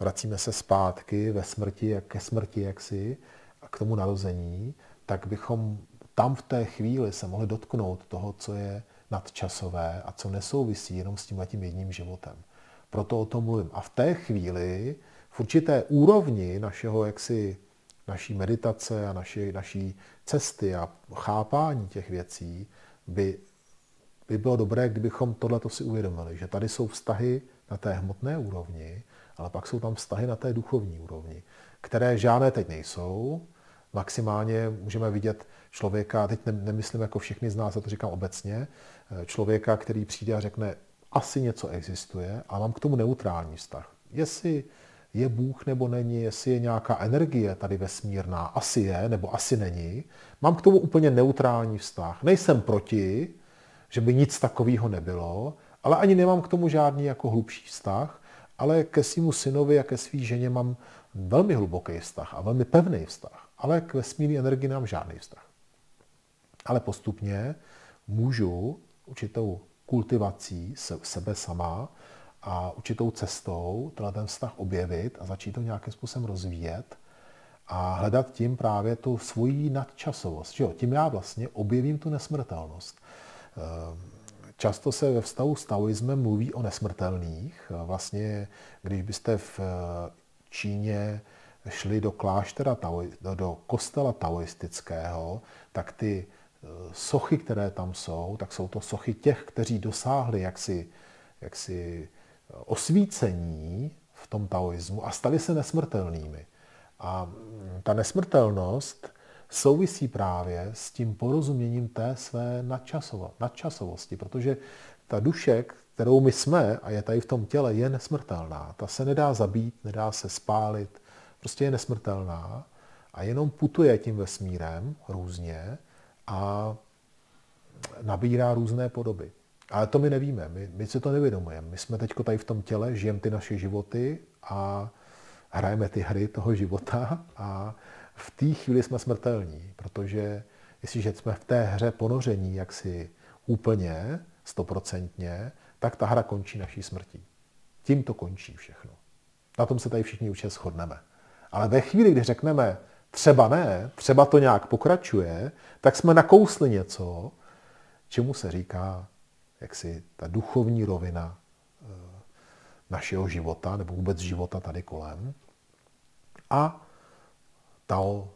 vracíme se zpátky ve smrti, ke smrti jaksi, a k tomu narození, tak bychom tam v té chvíli se mohli dotknout toho, co je nadčasové a co nesouvisí jenom s tím jedním životem. Proto o tom mluvím. A v té chvíli v určité úrovni našeho jaksi, naší meditace a naší, naší cesty a chápání těch věcí by, by bylo dobré, kdybychom tohleto si uvědomili, že tady jsou vztahy na té hmotné úrovni, ale pak jsou tam vztahy na té duchovní úrovni, které žádné teď nejsou. Maximálně můžeme vidět člověka, teď nemyslím jako všichni z nás, já to říkám obecně, člověka, který přijde a řekne, asi něco existuje, a mám k tomu neutrální vztah. Jestli je Bůh nebo není, jestli je nějaká energie tady vesmírná, asi je nebo asi není. Mám k tomu úplně neutrální vztah. Nejsem proti, že by nic takového nebylo, ale ani nemám k tomu žádný jako hlubší vztah, ale ke svýmu synovi a ke své ženě mám velmi hluboký vztah a velmi pevný vztah, ale k vesmírné energii mám žádný vztah. Ale postupně můžu určitou kultivací sebe sama a určitou cestou tenhle ten vztah objevit a začít to nějakým způsobem rozvíjet a hledat tím právě tu svoji nadčasovost. Že jo? Tím já vlastně objevím tu nesmrtelnost. Ehm, často se ve vztahu s taoismem mluví o nesmrtelných. Vlastně, když byste v Číně šli do kláštera, do kostela taoistického, tak ty sochy, které tam jsou, tak jsou to sochy těch, kteří dosáhli jaksi, jaksi osvícení v tom taoismu a stali se nesmrtelnými. A ta nesmrtelnost souvisí právě s tím porozuměním té své nadčasovosti, protože ta duše, kterou my jsme a je tady v tom těle, je nesmrtelná. Ta se nedá zabít, nedá se spálit, prostě je nesmrtelná a jenom putuje tím vesmírem různě a nabírá různé podoby. Ale to my nevíme, my, my si to nevědomujeme. My jsme teď tady v tom těle, žijeme ty naše životy a hrajeme ty hry toho života a v té chvíli jsme smrtelní, protože jestliže jsme v té hře ponoření jaksi úplně, stoprocentně, tak ta hra končí naší smrtí. Tím to končí všechno. Na tom se tady všichni určitě shodneme. Ale ve chvíli, kdy řekneme, třeba ne, třeba to nějak pokračuje, tak jsme nakousli něco, čemu se říká jaksi ta duchovní rovina eh, našeho života, nebo vůbec života tady kolem. A tao,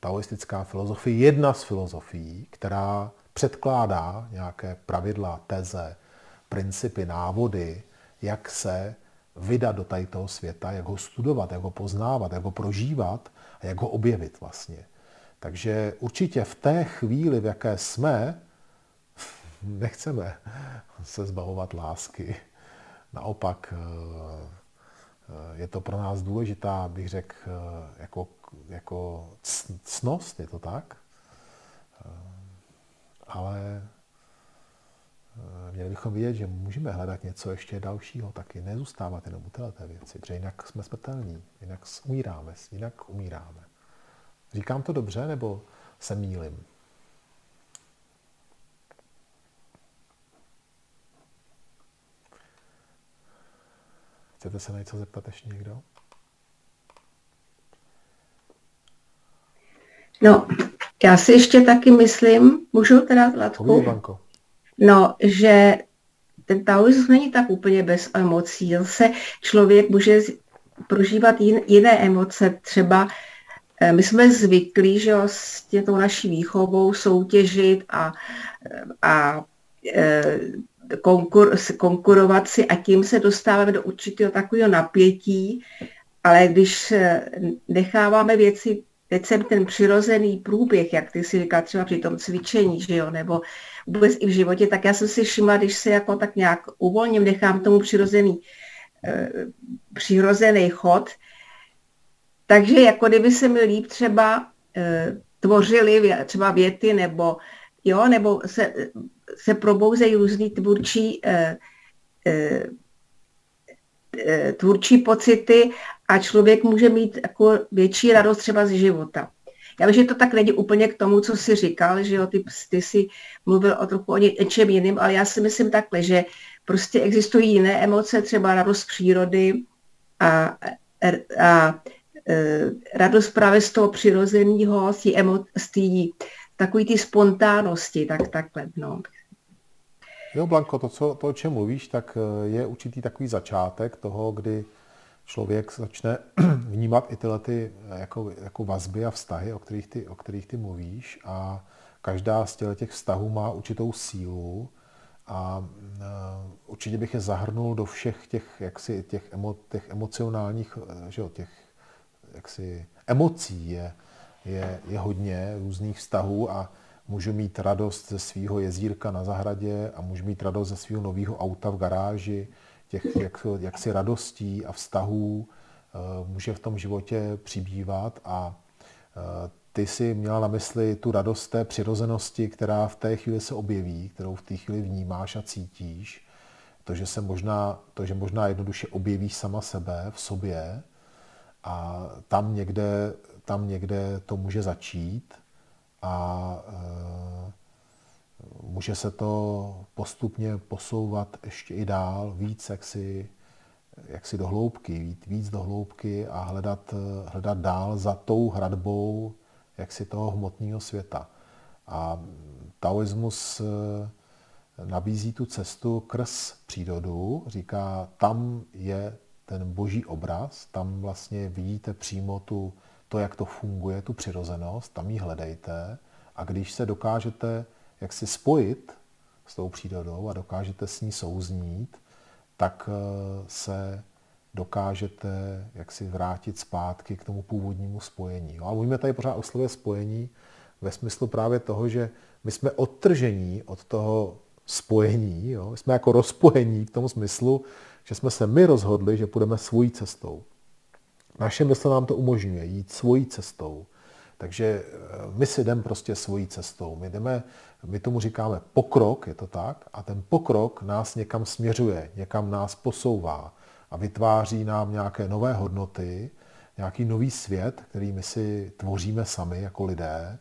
taoistická filozofie je jedna z filozofií, která předkládá nějaké pravidla, teze, principy, návody, jak se vydat do tady toho světa, jak ho studovat, jak ho poznávat, jak ho prožívat a jak ho objevit vlastně. Takže určitě v té chvíli, v jaké jsme, nechceme se zbavovat lásky. Naopak eh, je to pro nás důležitá, bych řekl, eh, jako, jako cnost, je to tak? Eh, ale měli bychom vidět, že můžeme hledat něco ještě dalšího, taky nezůstávat jenom u této věci, protože jinak jsme smrtelní, jinak umíráme, jinak umíráme. Říkám to dobře, nebo se mýlim? Chcete se na něco zeptat ještě někdo? No, já si ještě taky myslím, můžu teda, Latku? No, že ten taoismus není tak úplně bez emocí. Zase člověk může prožívat jiné emoce. Třeba eh, my jsme zvyklí, že jo, s tou naší výchovou soutěžit a, a e, konkur, konkurovat si a tím se dostáváme do určitého takového napětí, ale když necháváme věci, teď jsem ten přirozený průběh, jak ty si říká třeba při tom cvičení, že jo, nebo vůbec i v životě, tak já jsem si všimla, když se jako tak nějak uvolním, nechám tomu přirozený, e, přirozený chod, takže jako kdyby se mi líp třeba e, tvořily třeba věty nebo jo, nebo se, se probouzejí různý tvůrčí, e, e, tvůrčí pocity a člověk může mít jako větší radost třeba z života. Já vím, že to tak není úplně k tomu, co jsi říkal, že jo, ty, ty jsi mluvil o trochu o něčem jiným, ale já si myslím takhle, že prostě existují jiné emoce, třeba radost přírody a, a, a e, radost právě z toho přirozeného, z té emo, takový ty spontánnosti, tak takhle, no. Jo, Blanko, to, co, to, o čem mluvíš, tak e, je určitý takový začátek toho, kdy člověk začne (clears throat) vnímat i tyhle ty eh, jako, jako vazby a vztahy, o kterých, ty, o kterých ty mluvíš a každá z těch vztahů má určitou sílu a uh, určitě bych je zahrnul do všech těch, jaksi, těch, emo, těch emocionálních, eh, že jo, těch jaksi, emocí je, je, je hodně různých vztahů a můžu mít radost ze svého jezírka na zahradě a můžu mít radost ze svého nového auta v garáži, těch jak, jaksi radostí a vztahů eh, může v tom životě přibývat a eh, ty si měla na mysli tu radost té přirozenosti, která v té chvíli se objeví, kterou v té chvíli vnímáš a cítíš. To, že se možná, to, že možná jednoduše objevíš sama sebe v sobě a tam někde, tam někde to může začít a e, může se to postupně posouvat ještě i dál, víc jaksi, jaksi do hloubky, víc, víc do hloubky a hledat, hledat dál za tou hradbou jaksi toho hmotného světa. A taoismus eh, nabízí tu cestu krz přírodu, říká, tam je ten boží obraz, tam vlastně vidíte přímo tu, to, jak to funguje, tu přirozenost, tam ji hledejte a když se dokážete jak si spojit s tou přírodou a dokážete s ní souznít, tak eh, se dokážete jak si vrátit zpátky k tomu původnímu spojení. A mluvíme tady pořád o slově spojení ve smyslu právě toho, že my jsme odtržení od toho spojení, jo? jsme jako rozpojení v tom smyslu, že jsme se my rozhodli, že půjdeme svojí cestou. Naše mysl nám to umožňuje jít svojí cestou. Takže eh, my si jdeme prostě svojí cestou. My, jdeme, my tomu říkáme pokrok, je to tak, a ten pokrok nás někam směřuje, někam nás posouvá a vytváří nám nějaké nové hodnoty, nějaký nový svět, který my si tvoříme sami jako lidé.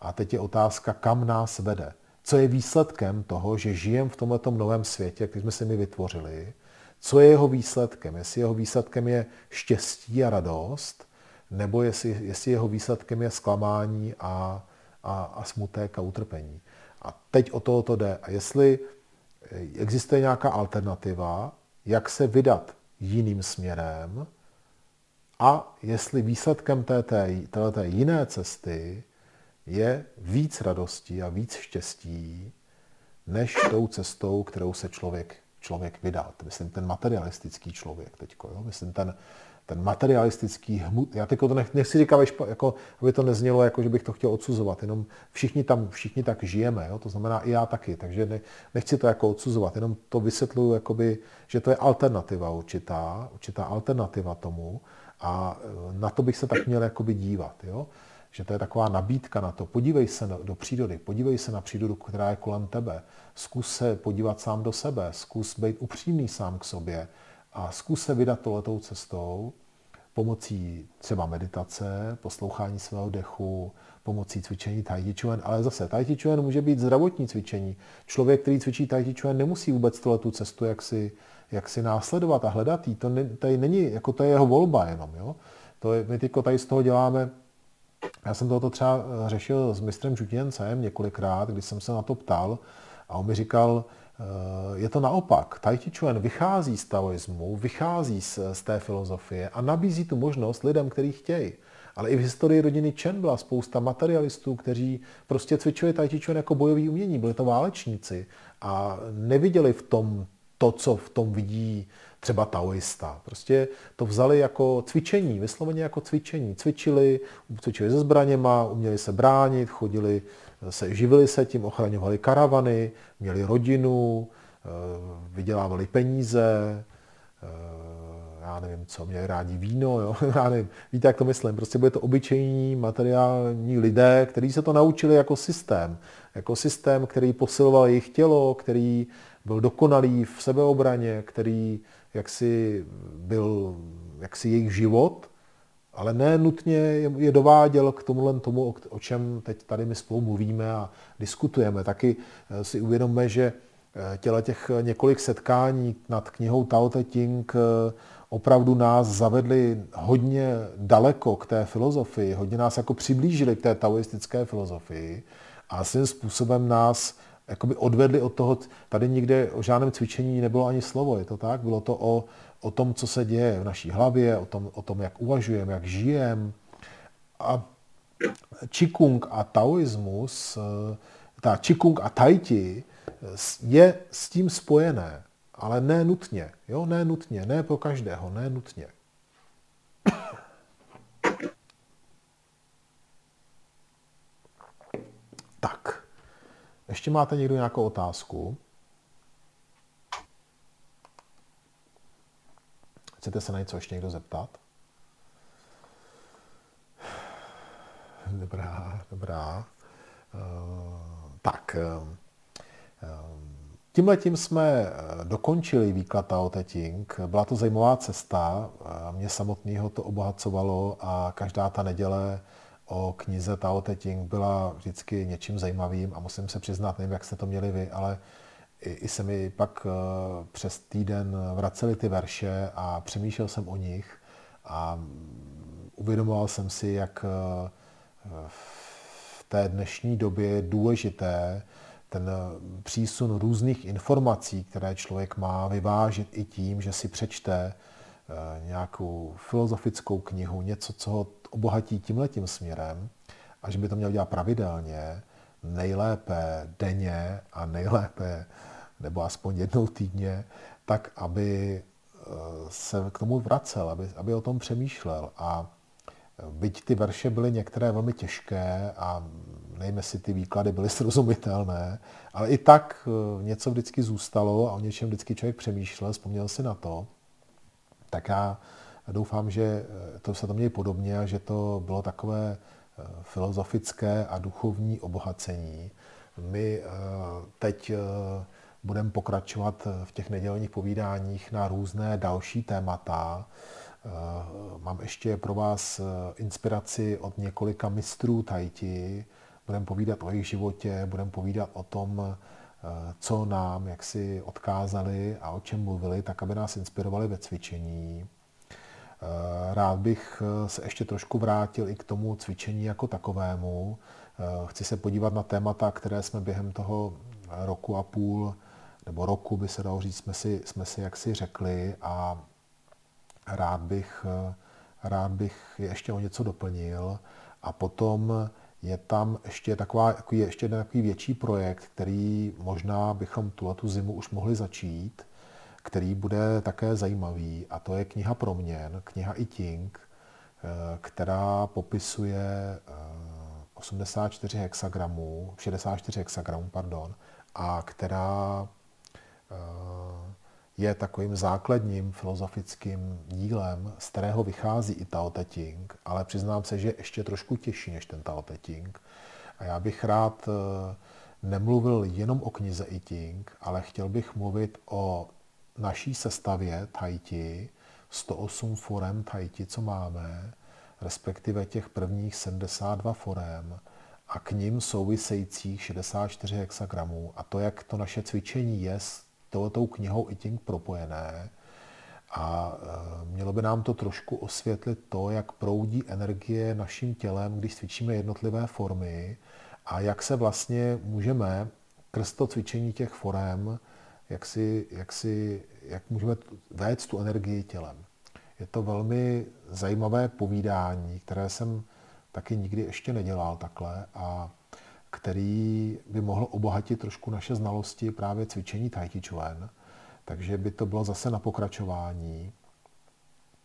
A teď je otázka, kam nás vede. Co je výsledkem toho, že žijeme v tomto novém světě, který jsme si my vytvořili, co je jeho výsledkem? Jestli jeho výsledkem je štěstí a radost, nebo jestli, jestli jeho výsledkem je zklamání a, a, a smutek a utrpení. A teď o toho to jde. A jestli existuje nějaká alternativa, jak se vydat jiným směrem a jestli výsledkem této jiné cesty je víc radosti a víc štěstí, než tou cestou, kterou se člověk člověk vydat. Myslím ten materialistický člověk teďko, jo? myslím ten, ten materialistický hmut. Já teď to nech, nechci říkat, jako, aby to neznělo, jako, že bych to chtěl odsuzovat, jenom všichni tam, všichni tak žijeme, jo? to znamená i já taky, takže ne, nechci to jako odsuzovat, jenom to vysvětluju, jakoby, že to je alternativa určitá, určitá alternativa tomu a e, na to bych se tak měl jakoby dívat. Jo? Že to je taková nabídka na to. Podívej se do přírody, podívej se na přírodu, která je kolem tebe. Zkus se podívat sám do sebe, zkus být upřímný sám k sobě a zkus se vydat tohletou cestou pomocí třeba meditace, poslouchání svého dechu, pomocí cvičení Tai Chi Chuan, ale zase Tai Chi Chuan může být zdravotní cvičení. Člověk, který cvičí Tai Chi Chuan, nemusí vůbec tu cestu jak si, jak si následovat a hledat jí. To ne, tady není, jako to je jeho volba jenom. Jo? To je, my tady z toho děláme já jsem toto třeba eh, řešil s mistrem Žutěncem několikrát, když jsem se na to ptal a on mi říkal, eh, je to naopak. Tai Chi Chuan vychází z taoismu, vychází z, z té filozofie a nabízí tu možnost lidem, kteří chtějí. Ale i v historii rodiny Chen byla spousta materialistů, kteří prostě cvičili Tai Chi Chuan jako bojový umění. Byli to válečníci a neviděli v tom to, co v tom vidí třeba taoista. Prostě to vzali jako cvičení, vysloveně jako cvičení. Cvičili, cvičili se zbraněma, uměli se bránit, chodili, se, živili se tím, ochraňovali karavany, měli rodinu, eh, vydělávali peníze, eh, já nevím co, měli rádi víno, jo? (laughs) já nevím, víte, jak to myslím, prostě bude to obyčejní materiální lidé, kteří se to naučili jako systém, jako systém, který posiloval jejich tělo, který byl dokonalý v sebeobraně, který jaksi byl jaksi jejich život, ale ne nutně je dováděl k tomuhle tomu, o čem teď tady my spolu mluvíme a diskutujeme. Taky eh, si uvědomme, že eh, těle těch několik setkání nad knihou Tao Te Ching eh, opravdu nás zavedli hodně daleko k té filozofii, hodně nás jako přiblížili k té taoistické filozofii a svým způsobem nás jakoby odvedli od toho, tady nikde o žádném cvičení nebylo ani slovo, je to tak? Bylo to o, o tom, co se děje v naší hlavě, o tom, o tom jak uvažujeme, jak žijeme. A Qigong a taoismus, eh, ta Qigong a Tai Chi je s tím spojené, ale ne nutně, jo, ne nutně, ne pro každého, ne nutně. Tak. Ještě máte někdo nějakou otázku? Chcete se na něco ještě někdo zeptat? Dobrá, dobrá. Uh, tak, uh, tímhle tím jsme dokončili výklad Tao Te Ching. Byla to zajímavá cesta, mě samotného to obohacovalo a každá ta neděle o knize Tao Te Ching byla vždycky něčím zajímavým a musím se přiznat, nevím, jak jste to měli vy, ale i, i se mi pak uh, přes týden vracely ty verše a přemýšlel jsem o nich a uvědomoval jsem si, jak uh, v té dnešní době je důležité ten přísun různých informací, které člověk má, vyvážit i tím, že si přečte nějakou filozofickou knihu, něco, co ho obohatí tímhletím směrem a že by to měl dělat pravidelně, nejlépe denně a nejlépe nebo aspoň jednou týdně, tak aby eh, se k tomu vracel, aby, aby o tom přemýšlel. A byť ty verše byly některé velmi těžké a nejme si, ty výklady byly (laughs) srozumitelné, ale i tak eh, něco vždycky zůstalo a o něčem vždycky člověk přemýšlel, vzpomněl si na to, tak já doufám, že eh, to se to měli podobně a že to bylo takové eh, filozofické a duchovní obohacení. My teď budeme pokračovat v těch nedělních povídáních na různé další témata. Mám ještě pro vás inspiraci od několika mistrů Tajti, budeme povídat o jejich životě, budeme povídat o tom, eh, co nám, jak si odkázali a o čem mluvili, tak aby nás inspirovali ve cvičení. Eh, rád bych eh, se ještě trošku vrátil i k tomu cvičení jako takovému. Chci se podívat na témata, které jsme během toho roku a půl, nebo roku by se dalo říct, jsme si, jsme si jaksi řekli a rád bych, rád bych je ještě o něco doplnil. A potom je tam ještě taková, je ještě jeden takový větší projekt, který možná bychom tu zimu už mohli začít, který bude také zajímavý a to je kniha Proměn, kniha I Ting, eh, která popisuje 84 eh, hexagramů, 64 hexagramů, pardon, a která eh, je takovým základním filozofickým dílem, z kterého vychází i Tao Te Ching, ale přiznám se, že je ještě trošku těžší než ten Tao Te Ching. A já bych rád nemluvil jenom o knize I Ching, ale chtěl bych mluvit o naší sestavě Tahiti, 108 forem Tahiti, co máme, respektive těch prvních 72 forem a k ním souvisejících 64 hexagramů a to, jak to naše cvičení je tohletou knihou i tím propojené. A e, mělo by nám to trošku osvětlit to, jak proudí energie naším tělem, když cvičíme jednotlivé formy a jak se vlastně můžeme krz to cvičení těch forem, jak, si, jak, si, jak můžeme vést tu energii tělem. Je to velmi zajímavé povídání, které jsem taky nikdy ještě nedělal takhle a který by mohl obohatit trošku naše znalosti právě cvičení Tai Chi Chuan. Takže by to bylo zase na pokračování.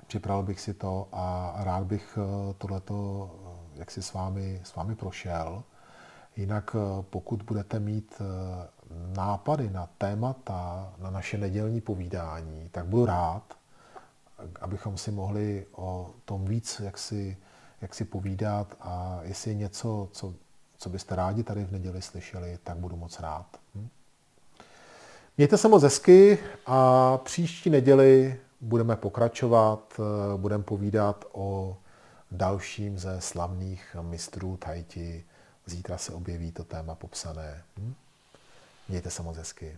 Připravil bych si to a rád bych eh, tohleto eh, jak si s vámi, s vámi prošel. Jinak eh, pokud budete mít nápady na témata, na naše nedělní povídání, tak budu rád, abychom si mohli o tom víc jak si, jak si povídat a jestli je něco, co co byste rádi tady v neděli slyšeli, tak budu moc rád. Hm? Mějte se moc hezky a příští neděli budeme pokračovat, eh, budeme povídat o dalším ze slavných mistrů Tajti. Zítra se objeví to téma popsané. Hm? Mějte se moc hezky.